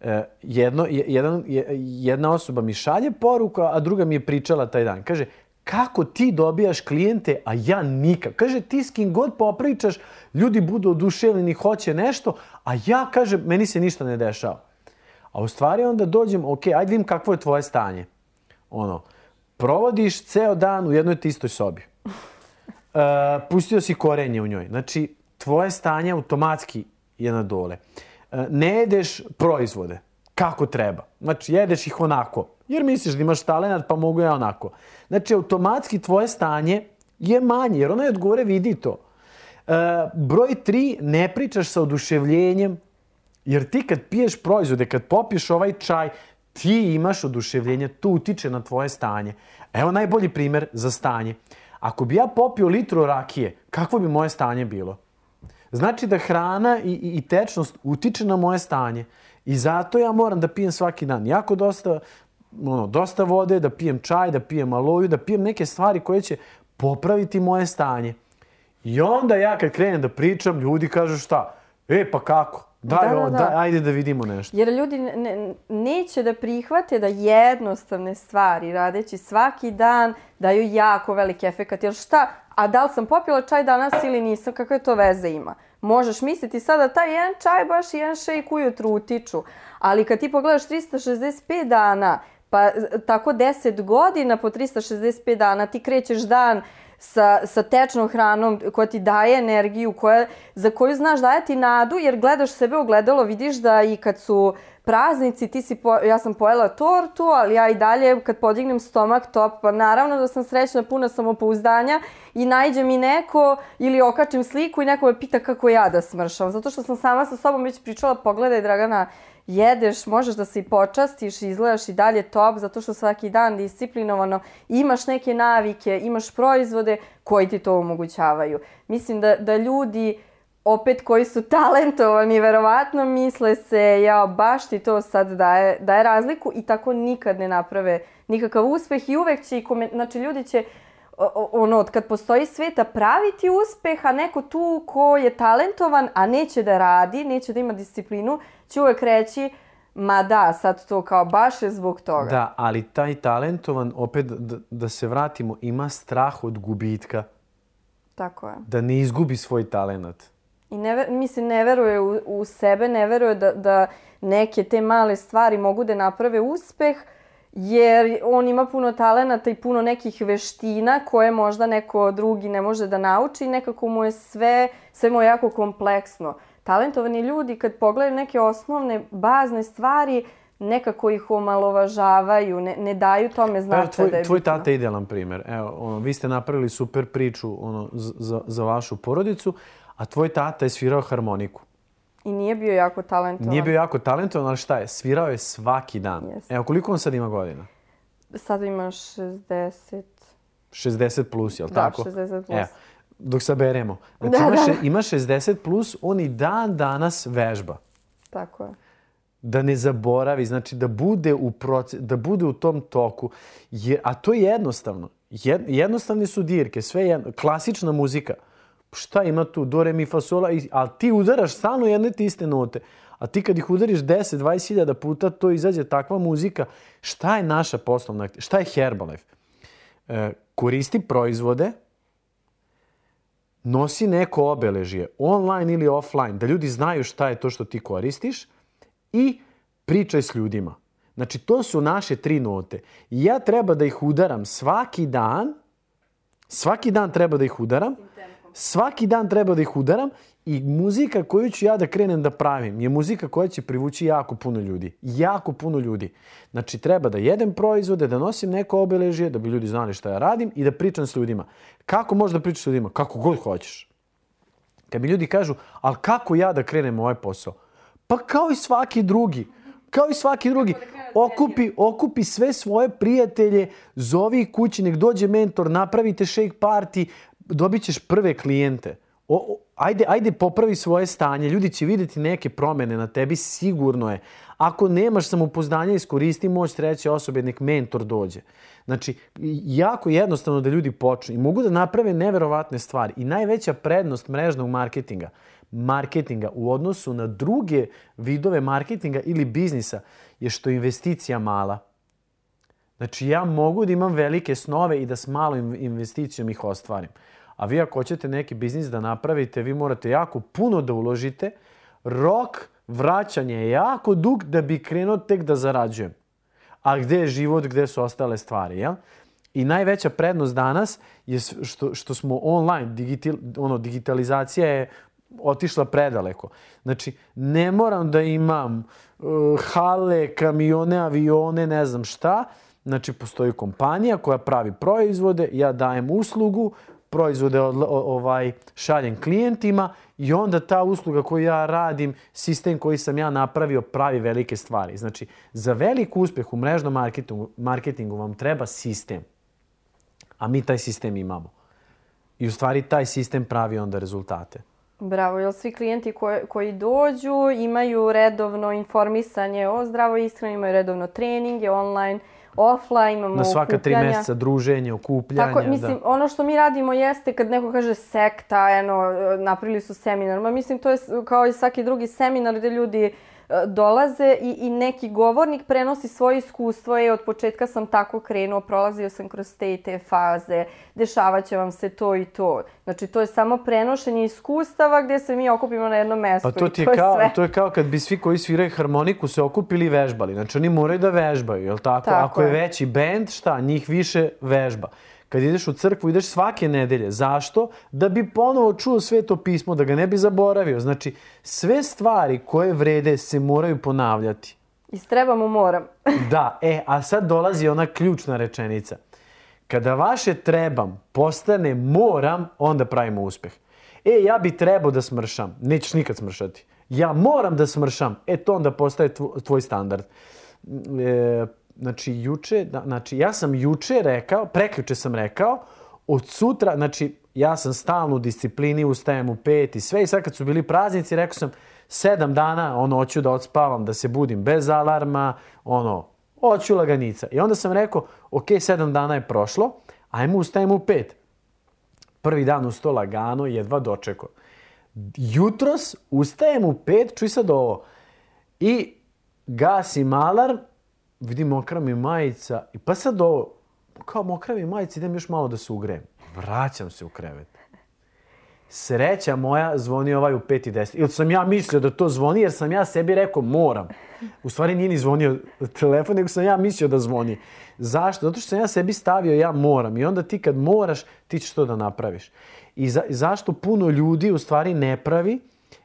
E, jedno, jedan, jedna osoba mi šalje poruku, a druga mi je pričala taj dan. Kaže, kako ti dobijaš klijente, a ja nikak. Kaže, ti s kim god popričaš, ljudi budu oduševljeni, hoće nešto, a ja, kaže, meni se ništa ne dešava. A u stvari onda dođem, ok, ajde vidim kakvo je tvoje stanje. Ono, provodiš ceo dan u jednoj tistoj sobi. Uh, pustio si korenje u njoj. Znači, tvoje stanje automatski je na dole. Uh, ne jedeš proizvode kako treba. Znači, jedeš ih onako. Jer misliš da imaš talenat, pa mogu ja onako. Znači, automatski tvoje stanje je manje, jer onaj od gore vidi to. Uh, broj tri, ne pričaš sa oduševljenjem, Jer ti kad piješ proizvode, kad popiješ ovaj čaj, ti imaš oduševljenje, to utiče na tvoje stanje. Evo najbolji primer za stanje. Ako bi ja popio litru rakije, kakvo bi moje stanje bilo? Znači da hrana i, i, i tečnost utiče na moje stanje. I zato ja moram da pijem svaki dan. Jako dosta, ono, dosta vode, da pijem čaj, da pijem aloju, da pijem neke stvari koje će popraviti moje stanje. I onda ja kad krenem da pričam, ljudi kažu šta? E, pa kako? Daj, da, da, da. daj, ajde da vidimo nešto. Jer ljudi ne, neće da prihvate da jednostavne stvari, radeći svaki dan, daju jako veliki efekt. Jer šta, a da li sam popila čaj danas ili nisam, kakve to veze ima? Možeš misliti sada taj jedan čaj baš i jedan šejk ujutru utiču. Ali kad ti pogledaš 365 dana, pa tako 10 godina po 365 dana ti krećeš dan sa, sa tečnom hranom koja ti daje energiju, koja, za koju znaš daje ti nadu, jer gledaš sebe u gledalo, vidiš da i kad su praznici, ti si po, ja sam pojela tortu, ali ja i dalje kad podignem stomak top, pa naravno da sam srećna, puna samopouzdanja i najde mi neko ili okačim sliku i neko me pita kako ja da smršam. Zato što sam sama sa sobom već pričala, pogledaj Dragana, jedeš, možeš da se i počastiš izgledaš i dalje top, zato što svaki dan disciplinovano imaš neke navike, imaš proizvode koji ti to omogućavaju. Mislim da, da ljudi opet koji su talentovani, verovatno misle se, ja baš ti to sad daje, daje razliku i tako nikad ne naprave nikakav uspeh i uvek će znači ljudi će ono, od kad postoji sveta praviti uspeh, a neko tu ko je talentovan, a neće da radi, neće da ima disciplinu, će uvek reći, ma da, sad to kao baš je zbog toga. Da, ali taj talentovan, opet da, da se vratimo, ima strah od gubitka. Tako je. Da ne izgubi svoj talent. I ne, mislim, ne veruje u, u sebe, ne veruje da, da neke te male stvari mogu da naprave uspeh, jer on ima puno talenata i puno nekih veština koje možda neko drugi ne može da nauči i nekako mu je sve, sve mu je jako kompleksno. Talentovani ljudi kad pogledaju neke osnovne, bazne stvari, nekako ih omalovažavaju, ne, ne daju tome značaj tvoj, da je Tvoj tata je idealan primer. Evo, ono, vi ste napravili super priču ono, za, za vašu porodicu, a tvoj tata je svirao harmoniku. I nije bio jako talentovan. Nije bio jako talentovan, ali šta je? Svirao je svaki dan. Yes. Evo, koliko on sad ima godina? Sad ima 60. 60 plus, je li da, tako? Da, 60 plus. Evo, dok saberemo. Znači, da, ima, še, da. ima 60 plus, on i dan danas vežba. Tako je. Da ne zaboravi, znači da bude u, proces, da bude u tom toku. Je, a to je jednostavno. Jed, jednostavne su dirke, sve jedno, klasična muzika šta ima tu, do, re, mi, fa, sola, ali ti udaraš stalno jedne te iste note. A ti kad ih udariš 10, 20 hiljada puta, to izađe takva muzika. Šta je naša poslovna? Šta je Herbalife? E, koristi proizvode, nosi neko obeležje, online ili offline, da ljudi znaju šta je to što ti koristiš i pričaj s ljudima. Znači, to su naše tri note. I ja treba da ih udaram svaki dan, svaki dan treba da ih udaram, svaki dan treba da ih udaram i muzika koju ću ja da krenem da pravim je muzika koja će privući jako puno ljudi. Jako puno ljudi. Znači, treba da jedem proizvode, da nosim neko obeležje, da bi ljudi znali šta ja radim i da pričam s ljudima. Kako možeš da pričaš s ljudima? Kako god hoćeš. Kad mi ljudi kažu, ali kako ja da krenem ovaj posao? Pa kao i svaki drugi. Kao i svaki drugi. Okupi, okupi sve svoje prijatelje, zovi kući, nek dođe mentor, napravite shake party, dobit ćeš prve klijente. O, o, ajde, ajde popravi svoje stanje, ljudi će videti neke promene na tebi, sigurno je. Ako nemaš samopouzdanja, iskoristi moć treće osobe, nek mentor dođe. Znači, jako jednostavno da ljudi počnu i mogu da naprave neverovatne stvari. I najveća prednost mrežnog marketinga, marketinga u odnosu na druge vidove marketinga ili biznisa je što je investicija mala. Znači, ja mogu da imam velike snove i da s malom investicijom ih ostvarim. A vi ako hoćete neki biznis da napravite, vi morate jako puno da uložite. Rok vraćanja je jako dug da bi krenuo tek da zarađujem. A gde je život, gde su ostale stvari, jel? I najveća prednost danas je što, što smo online, digital, ono, digitalizacija je otišla predaleko. Znači, ne moram da imam uh, hale, kamione, avione, ne znam šta. Znači, postoji kompanija koja pravi proizvode, ja dajem uslugu, proizvode od, ovaj, šaljem klijentima i onda ta usluga koju ja radim, sistem koji sam ja napravio, pravi velike stvari. Znači, za velik uspeh u mrežnom marketingu, marketingu vam treba sistem. A mi taj sistem imamo. I u stvari taj sistem pravi onda rezultate. Bravo, jel svi klijenti koji, koji dođu imaju redovno informisanje o zdravoj ishrani, imaju redovno treninge online, offline, imamo Na svaka okupljanja. tri meseca druženje, okupljanja. Tako, mislim, da. ono što mi radimo jeste kad neko kaže sekta, eno, napravili su seminar. Ma, mislim, to je kao i svaki drugi seminar gde ljudi E, dolaze i, i neki govornik prenosi svoje iskustvo je od početka sam tako krenuo, prolazio sam kroz te i te faze, dešavat će vam se to i to. Znači to je samo prenošenje iskustava gde se mi okupimo na jednom mestu pa to ti je, to je kao, sve. To je kao kad bi svi koji sviraju harmoniku se okupili i vežbali. Znači oni moraju da vežbaju, je li tako? tako Ako je. je veći bend, šta? Njih više vežba kad ideš u crkvu, ideš svake nedelje. Zašto? Da bi ponovo čuo sveto pismo, da ga ne bi zaboravio. Znači, sve stvari koje vrede se moraju ponavljati. Istrebamo moram. <laughs> da, e, a sad dolazi ona ključna rečenica. Kada vaše trebam postane moram, onda pravimo uspeh. E, ja bi trebao da smršam. Nećeš nikad smršati. Ja moram da smršam. E, to onda postaje tvoj standard. E, znači juče, da, znači ja sam juče rekao, prekjuče sam rekao, od sutra, znači ja sam stalno u disciplini, ustajem u pet i sve i sad kad su bili praznici, rekao sam sedam dana, ono, hoću da odspavam, da se budim bez alarma, ono, hoću laganica. I onda sam rekao, ok, sedam dana je prošlo, Ajmo ustajemo u pet. Prvi dan u sto lagano, jedva dočeko. Jutros ustajem u pet, čuj sad ovo. I gasim alarm, vidim mokra mi majica. I pa sad ovo, kao mokra mi majica, idem još malo da se ugrejem. Vraćam se u krevet. Sreća moja, zvoni ovaj u 5 i 10. Ili sam ja mislio da to zvoni, jer sam ja sebi rekao moram. U stvari nije ni zvonio telefon, nego sam ja mislio da zvoni. Zašto? Zato što sam ja sebi stavio ja moram. I onda ti kad moraš, ti ćeš to da napraviš. I za, zašto puno ljudi u stvari ne pravi,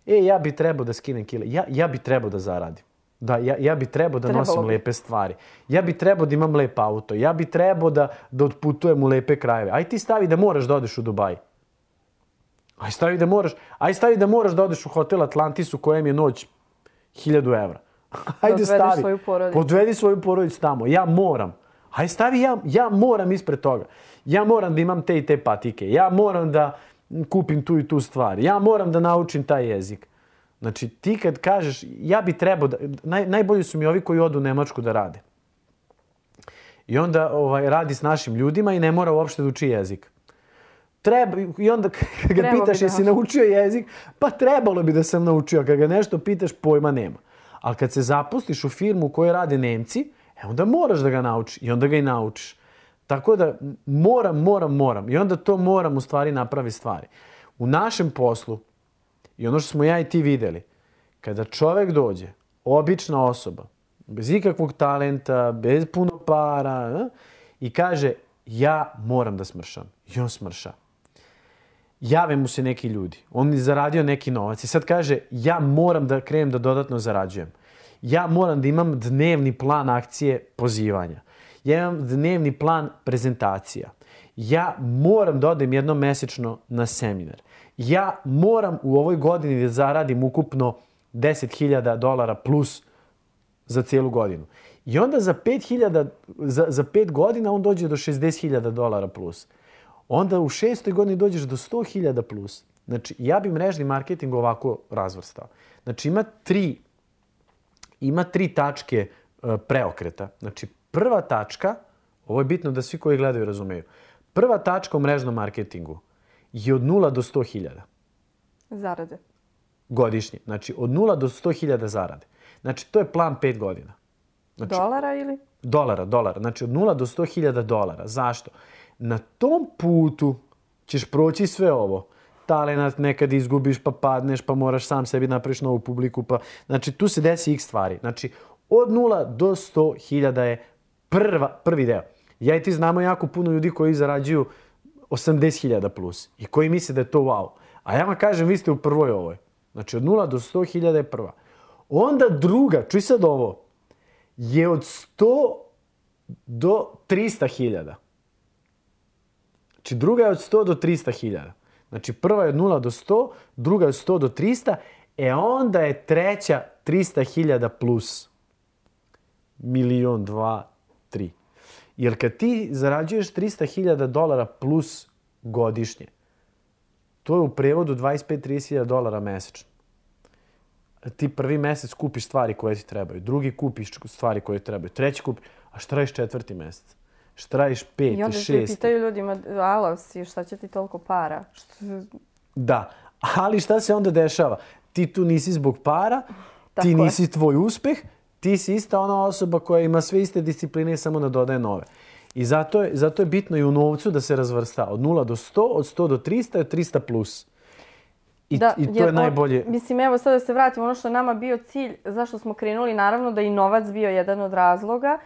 e, ja bi trebao da skinem kile, ja, ja bi trebao da zaradim. Da, ja, ja bi trebao da Trebalo nosim bi. lepe stvari. Ja bi trebao da imam lep auto. Ja bi trebao da, da otputujem u lepe krajeve. Aj ti stavi da moraš da odeš u Dubaj. Aj stavi da moraš, aj stavi da moraš da odeš u hotel Atlantis u kojem je noć 1000 evra. <laughs> Ajde odvedeš stavi. svoju porodicu. Podvedi svoju porodicu tamo. Ja moram. Aj stavi ja, ja moram ispred toga. Ja moram da imam te i te patike. Ja moram da kupim tu i tu stvar. Ja moram da naučim taj jezik. Znači ti kad kažeš ja bi trebao da... Naj, najbolji su mi ovi koji odu u Nemačku da rade. I onda ovaj, radi s našim ljudima i ne mora uopšte da uči jezik. Treba, I onda <laughs> kad ga bi pitaš da jesi naučio jezik, pa trebalo bi da sam naučio. Kad ga nešto pitaš, pojma nema. Ali kad se zapustiš u firmu u kojoj rade Nemci, e onda moraš da ga nauči i onda ga i naučiš. Tako da moram, moram, moram. I onda to moram u stvari napravi stvari. U našem poslu, i ono što smo ja i ti videli, kada čovek dođe, obična osoba, bez ikakvog talenta, bez puno para, eh, i kaže ja moram da smršam. I on smrša. Jave mu se neki ljudi. On je zaradio neki novac i sad kaže ja moram da krenem da dodatno zarađujem. Ja moram da imam dnevni plan akcije pozivanja. Ja imam dnevni plan prezentacija. Ja moram da odem jednom mesečno na seminar. Ja moram u ovoj godini da zaradim ukupno 10.000 dolara plus za cijelu godinu. I onda za 5000 za, za 5 godina on dođe do 60.000 dolara plus. Onda u šestoj godini dođeš do 100.000 plus. Znači, ja bi mrežni marketing ovako razvrstao. Znači, ima tri, ima tri tačke e, preokreta. Znači, prva tačka, ovo je bitno da svi koji gledaju razumeju, prva tačka u mrežnom marketingu je od 0 do 100.000 Zarade. godišnje. Znači, od 0 do 100.000 zarade. Znači, to je plan 5 godina. Znači, Dolara ili? Dolara, dolara. Znači od 0 do 100.000 dolara. Zašto? Na tom putu ćeš proći sve ovo. Talenat nekad izgubiš pa padneš pa moraš sam sebi napraviš novu publiku. Pa... Znači tu se desi x stvari. Znači od 0 do 100.000 je prva, prvi deo. Ja i ti znamo jako puno ljudi koji zarađuju 80.000 plus i koji misle da je to wow. A ja vam kažem, vi ste u prvoj ovoj. Znači od 0 do 100.000 je prva. Onda druga, čuj sad ovo, je od 100 do 300 hiljada. Znači druga je od 100 do 300 hiljada. Znači prva je od 0 do 100, druga je od 100 do 300, e onda je treća 300 hiljada plus. Milion, dva. Jer kad ti zarađuješ 300 hiljada dolara plus godišnje, to je u prevodu 25-30 hiljada dolara mesečno ti prvi mesec kupiš stvari koje ti trebaju, drugi kupiš stvari koje ti trebaju, treći kupiš, a šta radiš četvrti mesec? Šta radiš I peti, onda se šesti? pitaju ljudima, alo si, šta će ti toliko para? Što... Da, ali šta se onda dešava? Ti tu nisi zbog para, Tako ti je. nisi tvoj uspeh, ti si ista ona osoba koja ima sve iste discipline i samo da dodaje nove. I zato je, zato je bitno i u novcu da se razvrsta od 0 do 100, od 100 do 300 i od 300 plus. I, i to jer je najbolje. mislim, evo sad da se vratimo, ono što je nama bio cilj, zašto smo krenuli, naravno da je i novac bio jedan od razloga,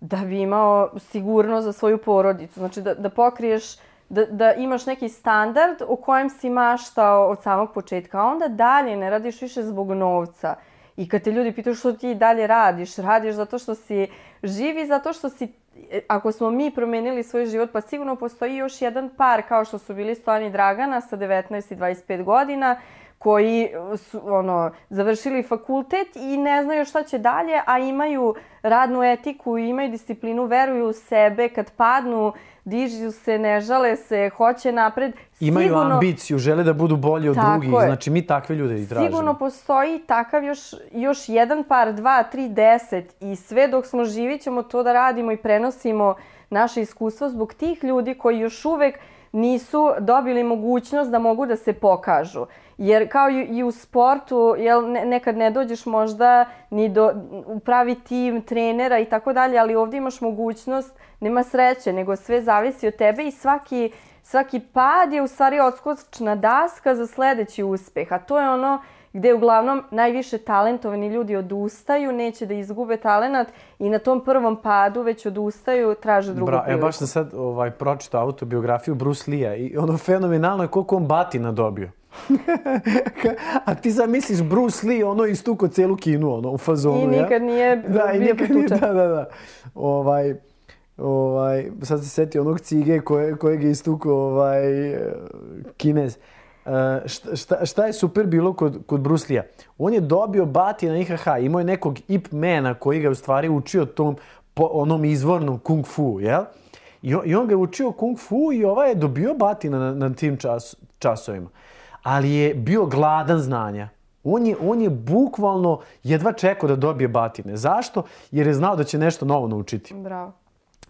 da bi imao sigurnost za svoju porodicu. Znači da, da pokriješ, da, da imaš neki standard o kojem si maštao od samog početka, a onda dalje ne radiš više zbog novca. I kad te ljudi pitaju što ti dalje radiš, radiš zato što si živi, zato što si, e, ako smo mi promenili svoj život, pa sigurno postoji još jedan par kao što su bili Stojani i Dragana sa 19 i 25 godina, koji su ono, završili fakultet i ne znaju šta će dalje, a imaju radnu etiku imaju disciplinu, veruju u sebe, kad padnu, dižu se, ne žale se, hoće napred. Imaju sigurno, ambiciju, žele da budu bolji od drugih. Je. Znači, mi takve ljude i tražimo. Sigurno postoji takav još, još jedan par, dva, tri, deset i sve dok smo živi ćemo to da radimo i prenosimo naše iskustvo zbog tih ljudi koji još uvek nisu dobili mogućnost da mogu da se pokažu. Jer kao i u sportu, jel, nekad ne dođeš možda ni do u pravi tim trenera i tako dalje, ali ovdje imaš mogućnost, nema sreće, nego sve zavisi od tebe i svaki, svaki pad je u stvari odskočna daska za sledeći uspeh. A to je ono gde uglavnom najviše talentovani ljudi odustaju, neće da izgube talenat i na tom prvom padu već odustaju, traže drugu Bra, priliku. Ja baš sam sad ovaj, pročitao autobiografiju Bruce Lee-a i ono fenomenalno je koliko on batina dobio. <laughs> A ti sad misliš Bruce Lee, ono istuko celu kinu, ono, u fazonu, I nikad nije da, i nikad nije, da, da, da. Ovaj, ovaj, sad se setio onog cige koje, kojeg je istuko ovaj, kinez. Uh, šta, šta, šta je super bilo kod, kod Bruce Lee-a? On je dobio bati na IHH, imao je nekog Ip Mena koji ga u stvari učio tom po, onom izvornom kung fu, jel? I on, I on ga je učio kung fu i ovaj je dobio batina na, na tim čas, časovima ali je bio gladan znanja. On je, on je bukvalno jedva čekao da dobije batine. Zašto? Jer je znao da će nešto novo naučiti. Bravo.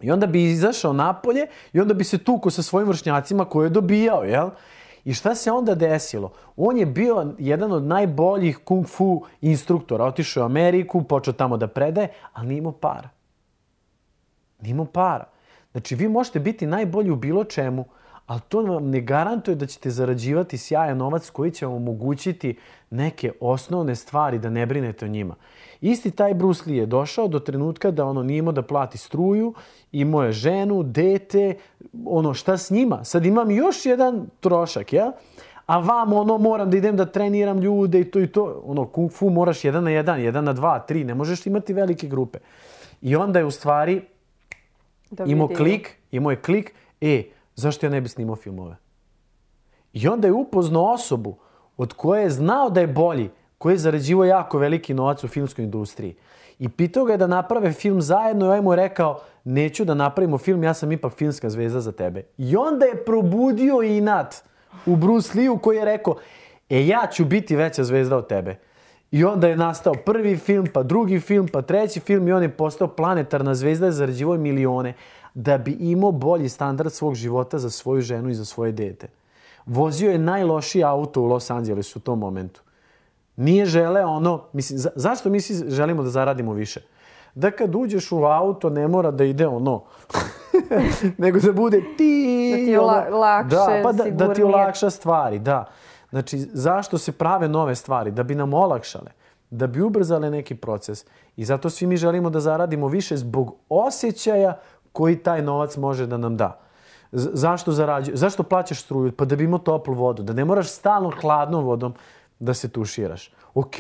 I onda bi izašao napolje i onda bi se tuko sa svojim vršnjacima koje je dobijao, jel? I šta se onda desilo? On je bio jedan od najboljih kung fu instruktora. Otišao u Ameriku, počeo tamo da predaje, ali nije imao para. Nije imao para. Znači, vi možete biti najbolji u bilo čemu, ali to vam ne garantuje da ćete zarađivati sjajan novac koji će vam omogućiti neke osnovne stvari da ne brinete o njima. Isti taj Bruce Lee je došao do trenutka da ono nije imao da plati struju, imao je ženu, dete, ono šta s njima. Sad imam još jedan trošak, ja? A vam ono moram da idem da treniram ljude i to i to. Ono kung fu moraš jedan na jedan, jedan na dva, tri, ne možeš imati velike grupe. I onda je u stvari da imao klik, imao je klik, e, zašto ja ne bi snimao filmove? I onda je upoznao osobu od koje je znao da je bolji, koji je zarađivo jako veliki novac u filmskoj industriji. I pitao ga je da naprave film zajedno i ovaj mu je rekao neću da napravimo film, ja sam ipak filmska zvezda za tebe. I onda je probudio inat u Bruce Lee-u koji je rekao e ja ću biti veća zvezda od tebe. I onda je nastao prvi film, pa drugi film, pa treći film i on je postao planetarna zvezda i zarađivo milione da bi imao bolji standard svog života za svoju ženu i za svoje dete. Vozio je najlošiji auto u Los Angelesu u tom momentu. Nije žele ono, mislim, za, zašto mi si želimo da zaradimo više? Da kad uđeš u auto ne mora da ide ono, <laughs> nego da bude ti... Da ti ono, lakše, da, pa da, da ti olakša stvari, da. Znači, zašto se prave nove stvari? Da bi nam olakšale, da bi ubrzale neki proces. I zato svi mi želimo da zaradimo više zbog osjećaja koji taj novac može da nam da. Z zašto zarađuješ? Zašto plaćaš struju? Pa da bi imao toplu vodu, da ne moraš stalno hladnom vodom da se tuširaš. Ok,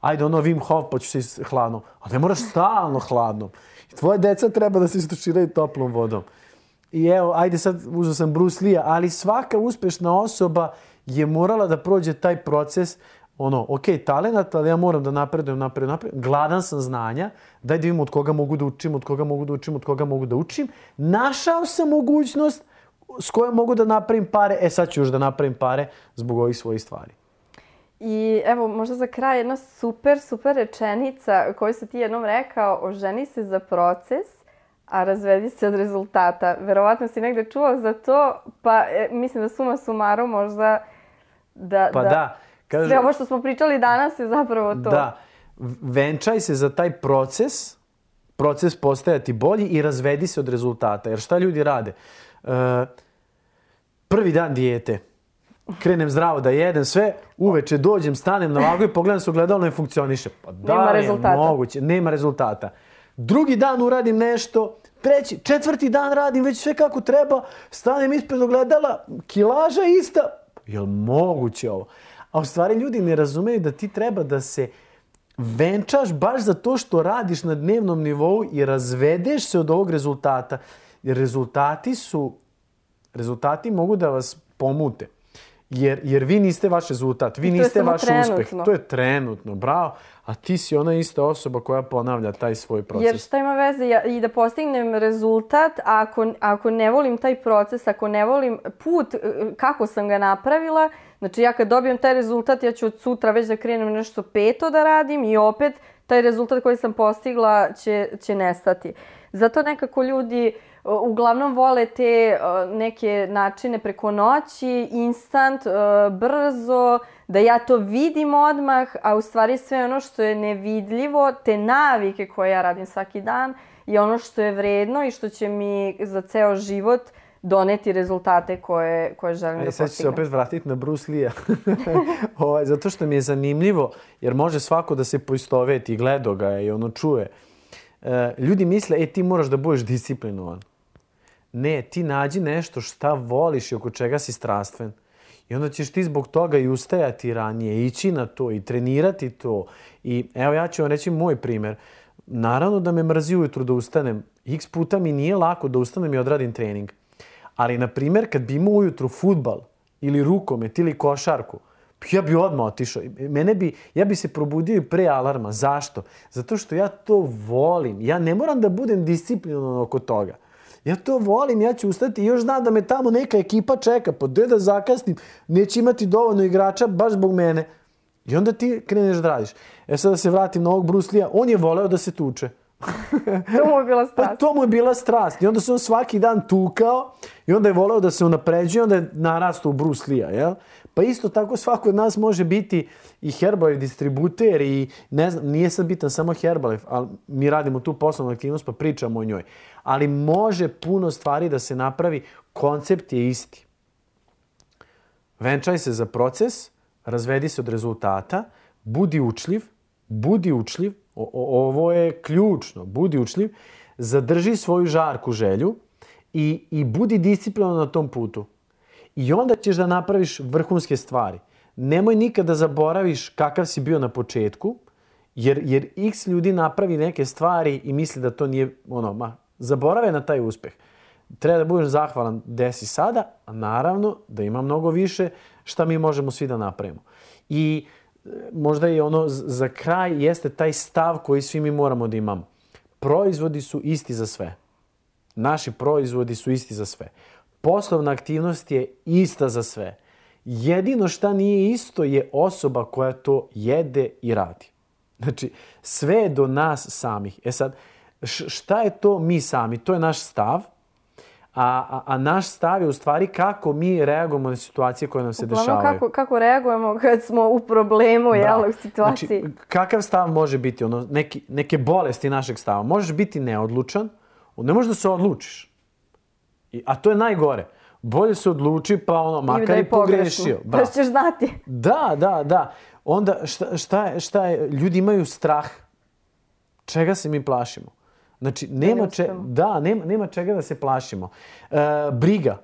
ajde ono Wim Hof pa ću se hladnom, ali ne moraš stalno hladnom. I tvoje deca treba da se istuširaju toplom vodom. I evo, ajde sad uzeo sam Bruce Lee, ali svaka uspešna osoba je morala da prođe taj proces ono, ok, talent, ali ja moram da napredujem, napredujem, napredujem. Gladan sam znanja, daj da vidim od koga mogu da učim, od koga mogu da učim, od koga mogu da učim. Našao sam mogućnost s kojom mogu da napravim pare, e sad ću još da napravim pare zbog ovih svojih stvari. I evo, možda za kraj jedna super, super rečenica koju si ti jednom rekao, oženi se za proces, a razvedi se od rezultata. Verovatno si negde čuo za to, pa e, mislim da suma sumaru možda da... Pa da, da Kaže, Sve ovo što smo pričali danas je zapravo to. Da. Venčaj se za taj proces, proces postajati bolji i razvedi se od rezultata. Jer šta ljudi rade? Uh, prvi dan dijete. Krenem zdravo da jedem sve, uveče dođem, stanem na vagu i pogledam se ogledalo ne funkcioniše. Pa da nema rezultata. moguće, nema rezultata. Drugi dan uradim nešto, treći, četvrti dan radim već sve kako treba, stanem ispred ogledala, kilaža ista. Je moguće ovo? A u stvari ljudi ne razumeju da ti treba da se venčaš baš za to što radiš na dnevnom nivou i razvedeš se od ovog rezultata. Jer rezultati su, rezultati mogu da vas pomute. Jer, jer vi niste vaš rezultat, vi niste vaš trenutno. uspeh. To je trenutno, bravo. A ti si ona ista osoba koja ponavlja taj svoj proces. Jer šta ima veze ja, i da postignem rezultat, ako, ako ne volim taj proces, ako ne volim put e, kako sam ga napravila, znači ja kad dobijem taj rezultat, ja ću od sutra već da krenem nešto peto da radim i opet taj rezultat koji sam postigla će, će nestati. Zato nekako ljudi uh, uglavnom vole te neke načine preko noći, instant, brzo, da ja to vidim odmah, a u stvari sve ono što je nevidljivo, te navike koje ja radim svaki dan, je ono što je vredno i što će mi za ceo život doneti rezultate koje, koje želim E, da sad ću se postignem. opet vratiti na Bruce Lee-a. <laughs> ovaj, zato što mi je zanimljivo, jer može svako da se poistoveti i gleda ga je i ono čuje. E, ljudi misle, e, ti moraš da budeš disciplinovan. Ne, ti nađi nešto šta voliš i oko čega si strastven. I onda ćeš ti zbog toga i ustajati ranije, ići na to i trenirati to. I evo ja ću vam reći moj primer. Naravno da me mrzi ujutru da ustanem. X puta mi nije lako da ustanem i odradim trening. Ali, na primjer, kad bi imao ujutru futbal ili rukomet ili košarku, ja bi odmah otišao. Mene bi, ja bi se probudio i pre alarma. Zašto? Zato što ja to volim. Ja ne moram da budem disciplinovan oko toga. Ja to volim, ja ću ustati i još znam da me tamo neka ekipa čeka. Pa gde da zakasnim? Neće imati dovoljno igrača baš zbog mene. I onda ti kreneš da radiš. E sad da se vratim na ovog Bruce Lee-a. On je voleo da se tuče. <laughs> To mu je bila Pa strast. to mu je bila strast. I onda se on svaki dan tukao i onda je voleo da se unapređuje, onda je narastao u Bruce Lee-a, jel? Pa isto tako svako od nas može biti i Herbalife distributer i ne znam, nije sad bitan samo Herbalife, ali mi radimo tu poslovnu aktivnost pa pričamo o njoj. Ali može puno stvari da se napravi, koncept je isti. Venčaj se za proces, razvedi se od rezultata, budi učljiv, budi učljiv, o, o, ovo je ključno, budi učljiv, zadrži svoju žarku želju i, i budi disciplinovan na tom putu. I onda ćeš da napraviš vrhunske stvari. Nemoj nikada da zaboraviš kakav si bio na početku, jer, jer x ljudi napravi neke stvari i misli da to nije, ono, ma, zaborave na taj uspeh. Treba da budeš zahvalan gde si sada, a naravno da ima mnogo više šta mi možemo svi da napravimo. I e, možda je ono za kraj jeste taj stav koji svi mi moramo da imamo. Proizvodi su isti za sve. Naši proizvodi su isti za sve. Poslovna aktivnost je ista za sve. Jedino šta nije isto je osoba koja to jede i radi. Znači, sve je do nas samih. E sad, šta je to mi sami? To je naš stav, a, a, a naš stav je u stvari kako mi reagujemo na situacije koje nam se Uglavnom, dešavaju. kako, kako reagujemo kad smo u problemu, jel, u situaciji. Znači, kakav stav može biti? Ono, neki, neke bolesti našeg stava. Možeš biti neodlučan, ne možeš da se odlučiš. I, a to je najgore. Bolje se odluči, pa ono, makar <laughs> da i pogrešio. pogrešno. Pa ćeš znati. Da, da, da. Onda šta, šta, je, šta je? Ljudi imaju strah. Čega se mi plašimo? Znači, nema, ne če, da, nema, nema čega da se plašimo. E, briga.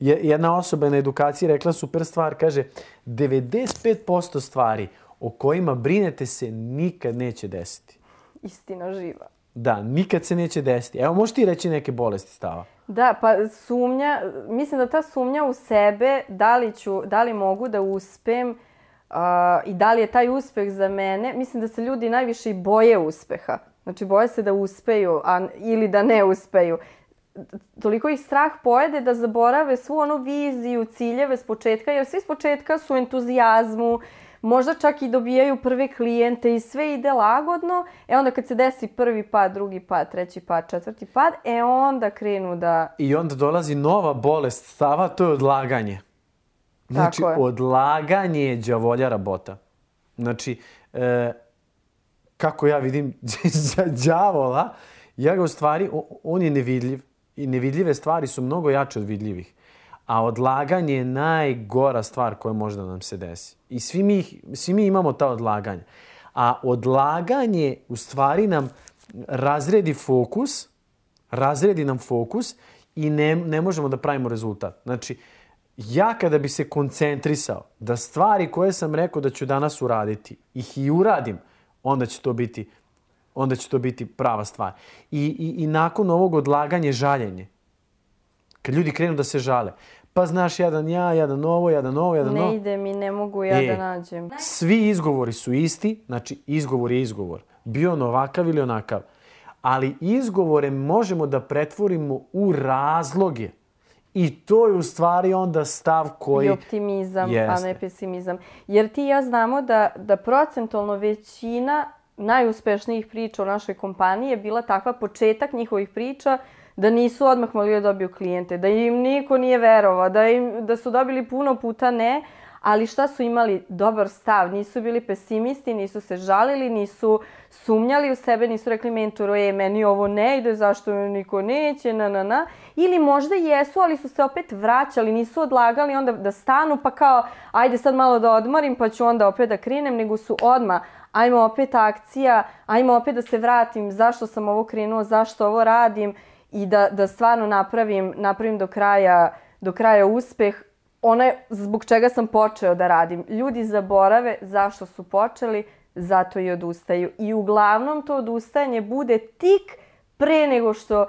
Je, jedna osoba na edukaciji rekla super stvar, kaže 95% stvari o kojima brinete se nikad neće desiti. Istina živa. Da, nikad se neće desiti. Evo, možeš ti reći neke bolesti stava? Da, pa sumnja, mislim da ta sumnja u sebe, da li, ću, da li mogu da uspem uh, i da li je taj uspeh za mene, mislim da se ljudi najviše i boje uspeha. Znači, boje se da uspeju a, ili da ne uspeju. Toliko ih strah pojede da zaborave svu onu viziju, ciljeve s početka, jer svi s početka su entuzijazmu, možda čak i dobijaju prve klijente i sve ide lagodno. E onda kad se desi prvi pad, drugi pad, treći pad, četvrti pad, e onda krenu da... I onda dolazi nova bolest stava, to je odlaganje. Znači, Tako je. odlaganje je đavolja rabota. Znači, e, kako ja vidim <laughs> đavola, ja ga u stvari, on je nevidljiv. I nevidljive stvari su mnogo jače od vidljivih. A odlaganje je najgora stvar koja može da nam se desi. I svi mi, svi mi imamo ta odlaganja. A odlaganje u stvari nam razredi fokus, razredi nam fokus i ne, ne možemo da pravimo rezultat. Znači, ja kada bi se koncentrisao da stvari koje sam rekao da ću danas uraditi, ih i uradim, onda će to biti, onda će to biti prava stvar. I, i, I nakon ovog odlaganja je žaljenje. Kad ljudi krenu da se žale. pa znaš jedan ja, jedan ovo, jedan ovo, jedan ovo. Ne ide mi, ne mogu ja E. da nađem. Svi izgovori su isti, znači izgovor je izgovor. Bio on ovakav ili onakav. Ali izgovore možemo da pretvorimo u razloge. I to je u stvari onda stav koji... I optimizam, a Jeste. ne pesimizam. Jer ti i ja znamo da, da procentualno većina najuspešnijih priča u našoj kompaniji je bila takva početak njihovih priča da nisu odmah mogli da dobiju klijente, da im niko nije verovao, da, im, da su dobili puno puta ne, ali šta su imali? Dobar stav, nisu bili pesimisti, nisu se žalili, nisu sumnjali u sebe, nisu rekli mentoru, e, meni ovo ne ide, zašto niko neće, na, na, na. Ili možda jesu, ali su se opet vraćali, nisu odlagali onda da stanu, pa kao, ajde sad malo da odmorim, pa ću onda opet da krinem, nego su odma ajmo opet akcija, ajmo opet da se vratim, zašto sam ovo krenuo, zašto ovo radim i da, da stvarno napravim, napravim do kraja, do kraja uspeh, onaj zbog čega sam počeo da radim. Ljudi zaborave zašto su počeli, zato i odustaju. I uglavnom to odustajanje bude tik pre nego što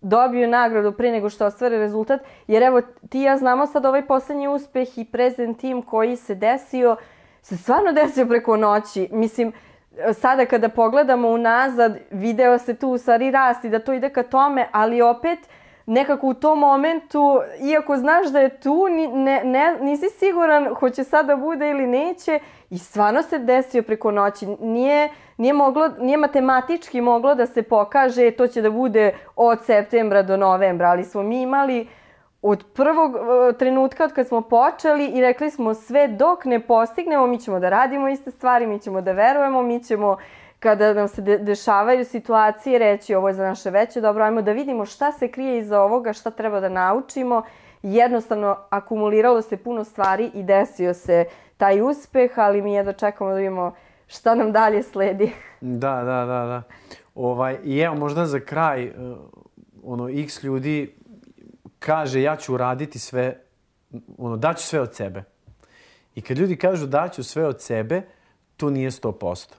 dobiju nagradu, pre nego što ostvare rezultat. Jer evo, ti ja znamo sad ovaj poslednji uspeh i prezent tim koji se desio, se stvarno desio preko noći. Mislim, sada kada pogledamo unazad, video se tu u stvari rasti, da to ide ka tome, ali opet nekako u tom momentu, iako znaš da je tu, ni, ne, ne, nisi siguran hoće sada bude ili neće i stvarno se desio preko noći. Nije, nije, moglo, nije matematički moglo da se pokaže to će da bude od septembra do novembra, ali smo mi imali od prvog e, trenutka od kad smo počeli i rekli smo sve dok ne postignemo, mi ćemo da radimo iste stvari, mi ćemo da verujemo, mi ćemo kada nam se de dešavaju situacije reći ovo je za naše veće dobro, ajmo da vidimo šta se krije iza ovoga, šta treba da naučimo. Jednostavno, akumuliralo se puno stvari i desio se taj uspeh, ali mi jedno čekamo da vidimo šta nam dalje sledi. <laughs> Da, da, da, da. Ovaj, I evo, možda za kraj, eh, ono, x ljudi kaže ja ću uraditi sve, ono, daću sve od sebe. I kad ljudi kažu daću sve od sebe, to nije 100%.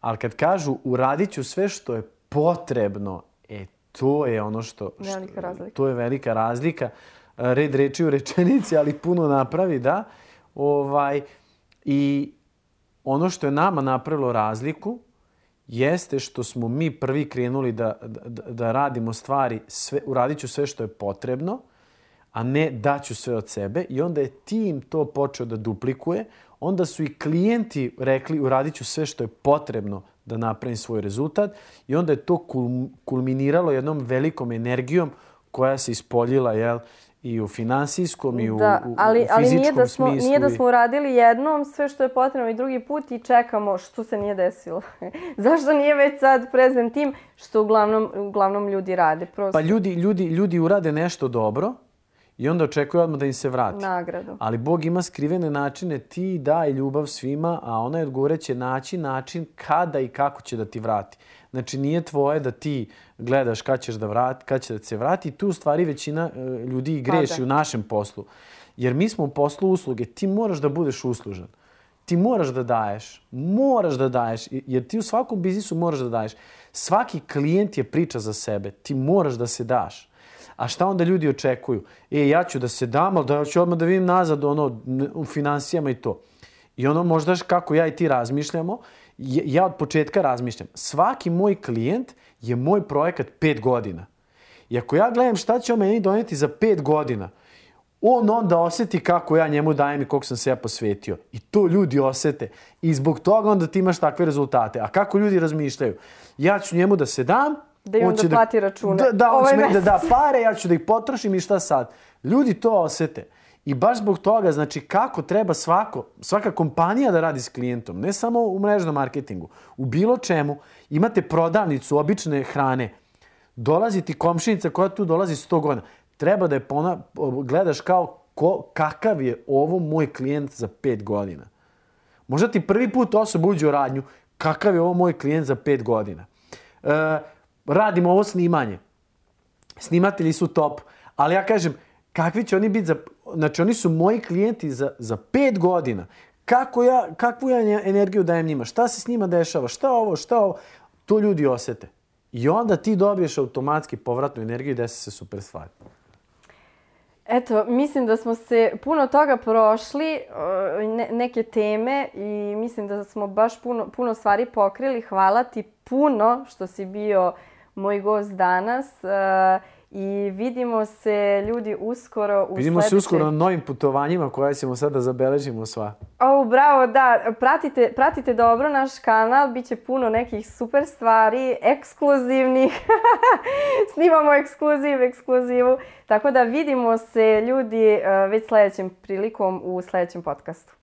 Ali kad kažu uradit ću sve što je potrebno, e, to je ono što... što Velika razlika. To je velika razlika. Red reči u rečenici, ali puno napravi, da. Ovaj, I ono što je nama napravilo razliku jeste što smo mi prvi krenuli da, da, da radimo stvari, sve, uradit ću sve što je potrebno, a ne daću sve od sebe. I onda je tim to počeo da duplikuje. Onda su i klijenti rekli uradit ću sve što je potrebno da napravim svoj rezultat. I onda je to kul- kulminiralo jednom velikom energijom koja se ispoljila jel, i u finansijskom i u, da, u, u ali, ali fizičkom nije da, smo, smislu. nije da smo uradili jednom sve što je potrebno i drugi put i čekamo što se nije desilo. <laughs> Zašto nije već sad prezent tim što uglavnom, uglavnom ljudi rade? Prosto Pa ljudi, ljudi, ljudi urade nešto dobro i onda očekuju odmah da im se vrati. nagradu. Ali Bog ima skrivene načine, ti daj ljubav svima, a onaj odgovore će naći način kada i kako će da ti vrati. Znači nije tvoje da ti gledaš kad ćeš da vrati, kad će da se vrati. Tu u stvari većina e, ljudi i greši u našem poslu. Jer mi smo u poslu usluge, ti moraš da budeš uslužan. Ti moraš da daješ, moraš da daješ, jer ti u svakom biznisu moraš da daješ. Svaki klijent je priča za sebe, ti moraš da se daš. A šta onda ljudi očekuju? E, ja ću da se dam, ali da ću odmah da vidim nazad ono, u financijama i to. I ono možda kako ja i ti razmišljamo, ja od početka razmišljam. Svaki moj klijent je moj projekat pet godina. I ako ja gledam šta će on meni doneti za pet godina, on onda oseti kako ja njemu dajem i koliko sam se ja posvetio. I to ljudi osete. I zbog toga onda ti imaš takve rezultate. A kako ljudi razmišljaju? Ja ću njemu da se dam, Da on će da plati račune Da, da, on ovaj će da da pare, ja ću da ih potrošim i šta sad? Ljudi to osete. I baš zbog toga, znači kako treba svako, svaka kompanija da radi s klijentom, ne samo u mrežnom marketingu, u bilo čemu, imate prodavnicu obične hrane, dolazi ti komšinica koja tu dolazi 100 godina, treba da je pona, gledaš kao ko, kakav je ovo moj klijent za 5 godina. Možda ti prvi put osoba uđe u radnju, kakav je ovo moj klijent za 5 godina. E, radimo ovo snimanje. Snimatelji su top. Ali ja kažem, kakvi će oni biti za... Znači, oni su moji klijenti za, za pet godina. Kako ja, kakvu ja energiju dajem njima? Šta se s njima dešava? Šta ovo? Šta ovo? To ljudi osete. I onda ti dobiješ automatski povratnu energiju i desi se super stvari. Eto, mislim da smo se puno toga prošli, ne, neke teme i mislim da smo baš puno, puno stvari pokrili. Hvala ti puno što si bio moj gost danas. Uh, I vidimo se ljudi uskoro u Vidimo sledećem... se uskoro na novim putovanjima koja ćemo sad da zabeležimo sva. O, bravo, da. Pratite, pratite dobro naš kanal, bit će puno nekih super stvari, ekskluzivnih. <laughs> Snimamo ekskluziv, ekskluzivu. Tako da vidimo se ljudi eh, već sledećem prilikom u sledećem podcastu.